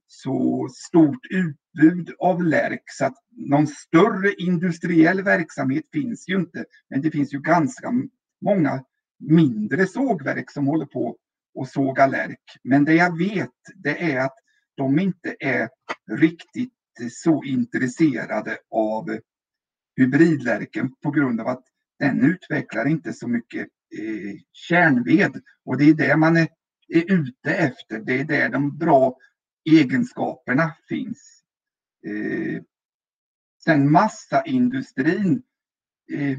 så stort utbud av lärk så att någon större industriell verksamhet finns ju inte. Men det finns ju ganska många mindre sågverk som håller på och såga lärk. Men det jag vet det är att de inte är riktigt så intresserade av hybridlärken på grund av att den utvecklar inte så mycket eh, kärnved. Och det är det man är, är ute efter. Det är där de bra egenskaperna finns. Eh, sen massaindustrin eh,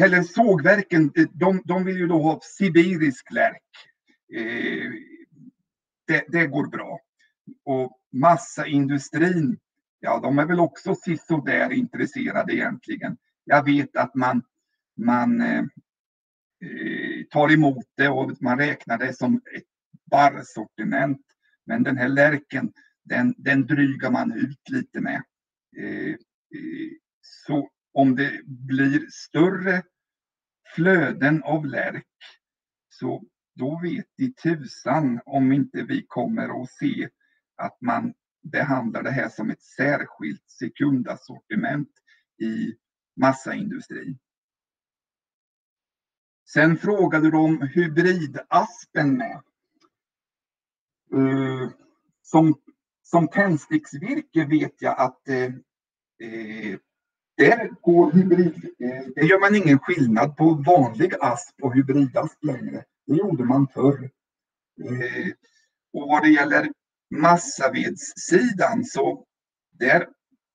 eller sågverken, eh, de, de vill ju då ha sibirisk lärk. Eh, det, det, går bra. Och massaindustrin, ja de är väl också sisådär intresserade egentligen. Jag vet att man, man eh, eh tar emot det och man räknar det som ett barrsortiment. Men den här lärken, den, den drygar man ut lite med. Eh, eh, så om det blir större flöden av lärk så då vet i tusan om inte vi kommer att se att man behandlar det här som ett särskilt sekundassortiment i massaindustrin. Sen frågade du om hybridaspen med. Uh, som, som tändsticksvirke vet jag att eh, eh där går hybrid, eh, det gör man ingen skillnad på vanlig asp och hybridasp längre. Det gjorde man förr. Eh, och vad det gäller massavedssidan så där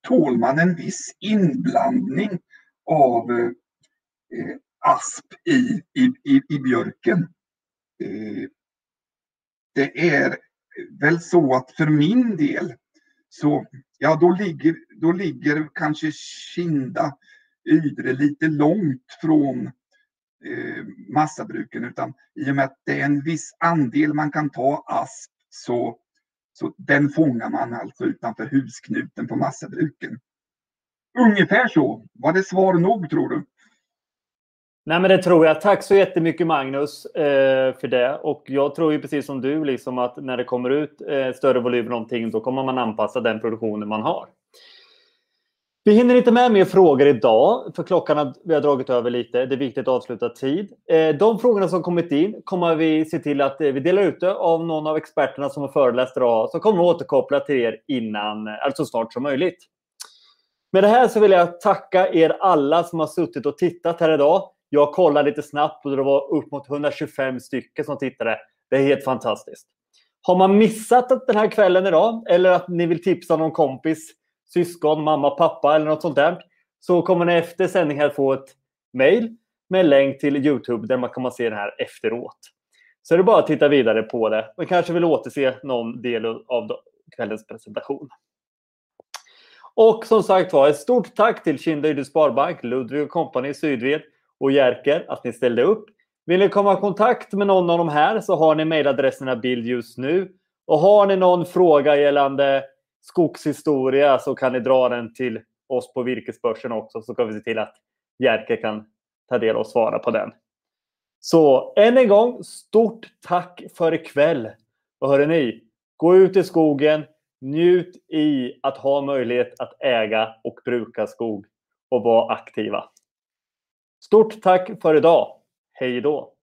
tål man en viss inblandning av eh, asp i, i, i, i björken. Eh, det är väl så att för min del så ja, då ligger, då ligger kanske Kinda, Ydre lite långt från eh, massabruken utan i och med att det är en viss andel man kan ta asp så så den fångar man alltså utanför husknuten på massabruken. Ungefär så. Var det svar nog tror du? Nej, men det tror jag. Tack så jättemycket Magnus eh, för det. Och jag tror ju precis som du liksom att när det kommer ut eh, större volym någonting, då kommer man anpassa den produktionen man har. Vi hinner inte med mer frågor idag, för klockan har, vi har dragit över lite. Det är viktigt att avsluta tid. Eh, de frågorna som kommit in kommer vi se till att eh, vi delar ut av någon av experterna som har föreläst idag, så kommer vi återkoppla till er innan, eh, alltså snart som möjligt. Med det här så vill jag tacka er alla som har suttit och tittat här idag. Jag kollade lite snabbt och det var upp mot 125 stycken som tittade. Det är helt fantastiskt. Har man missat den här kvällen idag eller att ni vill tipsa någon kompis syskon, mamma, pappa eller något sånt där. Så kommer ni efter sändningen få ett mejl med en länk till Youtube där man kommer se det här efteråt. Så är det bara att titta vidare på det. Man kanske vill återse någon del av kvällens presentation. Och som sagt var, ett stort tack till Kinda Sparbank, Ludvig Company Sydved och Jerker att ni ställde upp. Vill ni komma i kontakt med någon av de här så har ni mejladresserna bild just nu. Och har ni någon fråga gällande skogshistoria så kan ni dra den till oss på virkesbörsen också så kan vi se till att Jerker kan ta del och svara på den. Så än en gång, stort tack för ikväll. Och hörrni, ni, gå ut i skogen, njut i att ha möjlighet att äga och bruka skog och vara aktiva. Stort tack för idag. Hej då!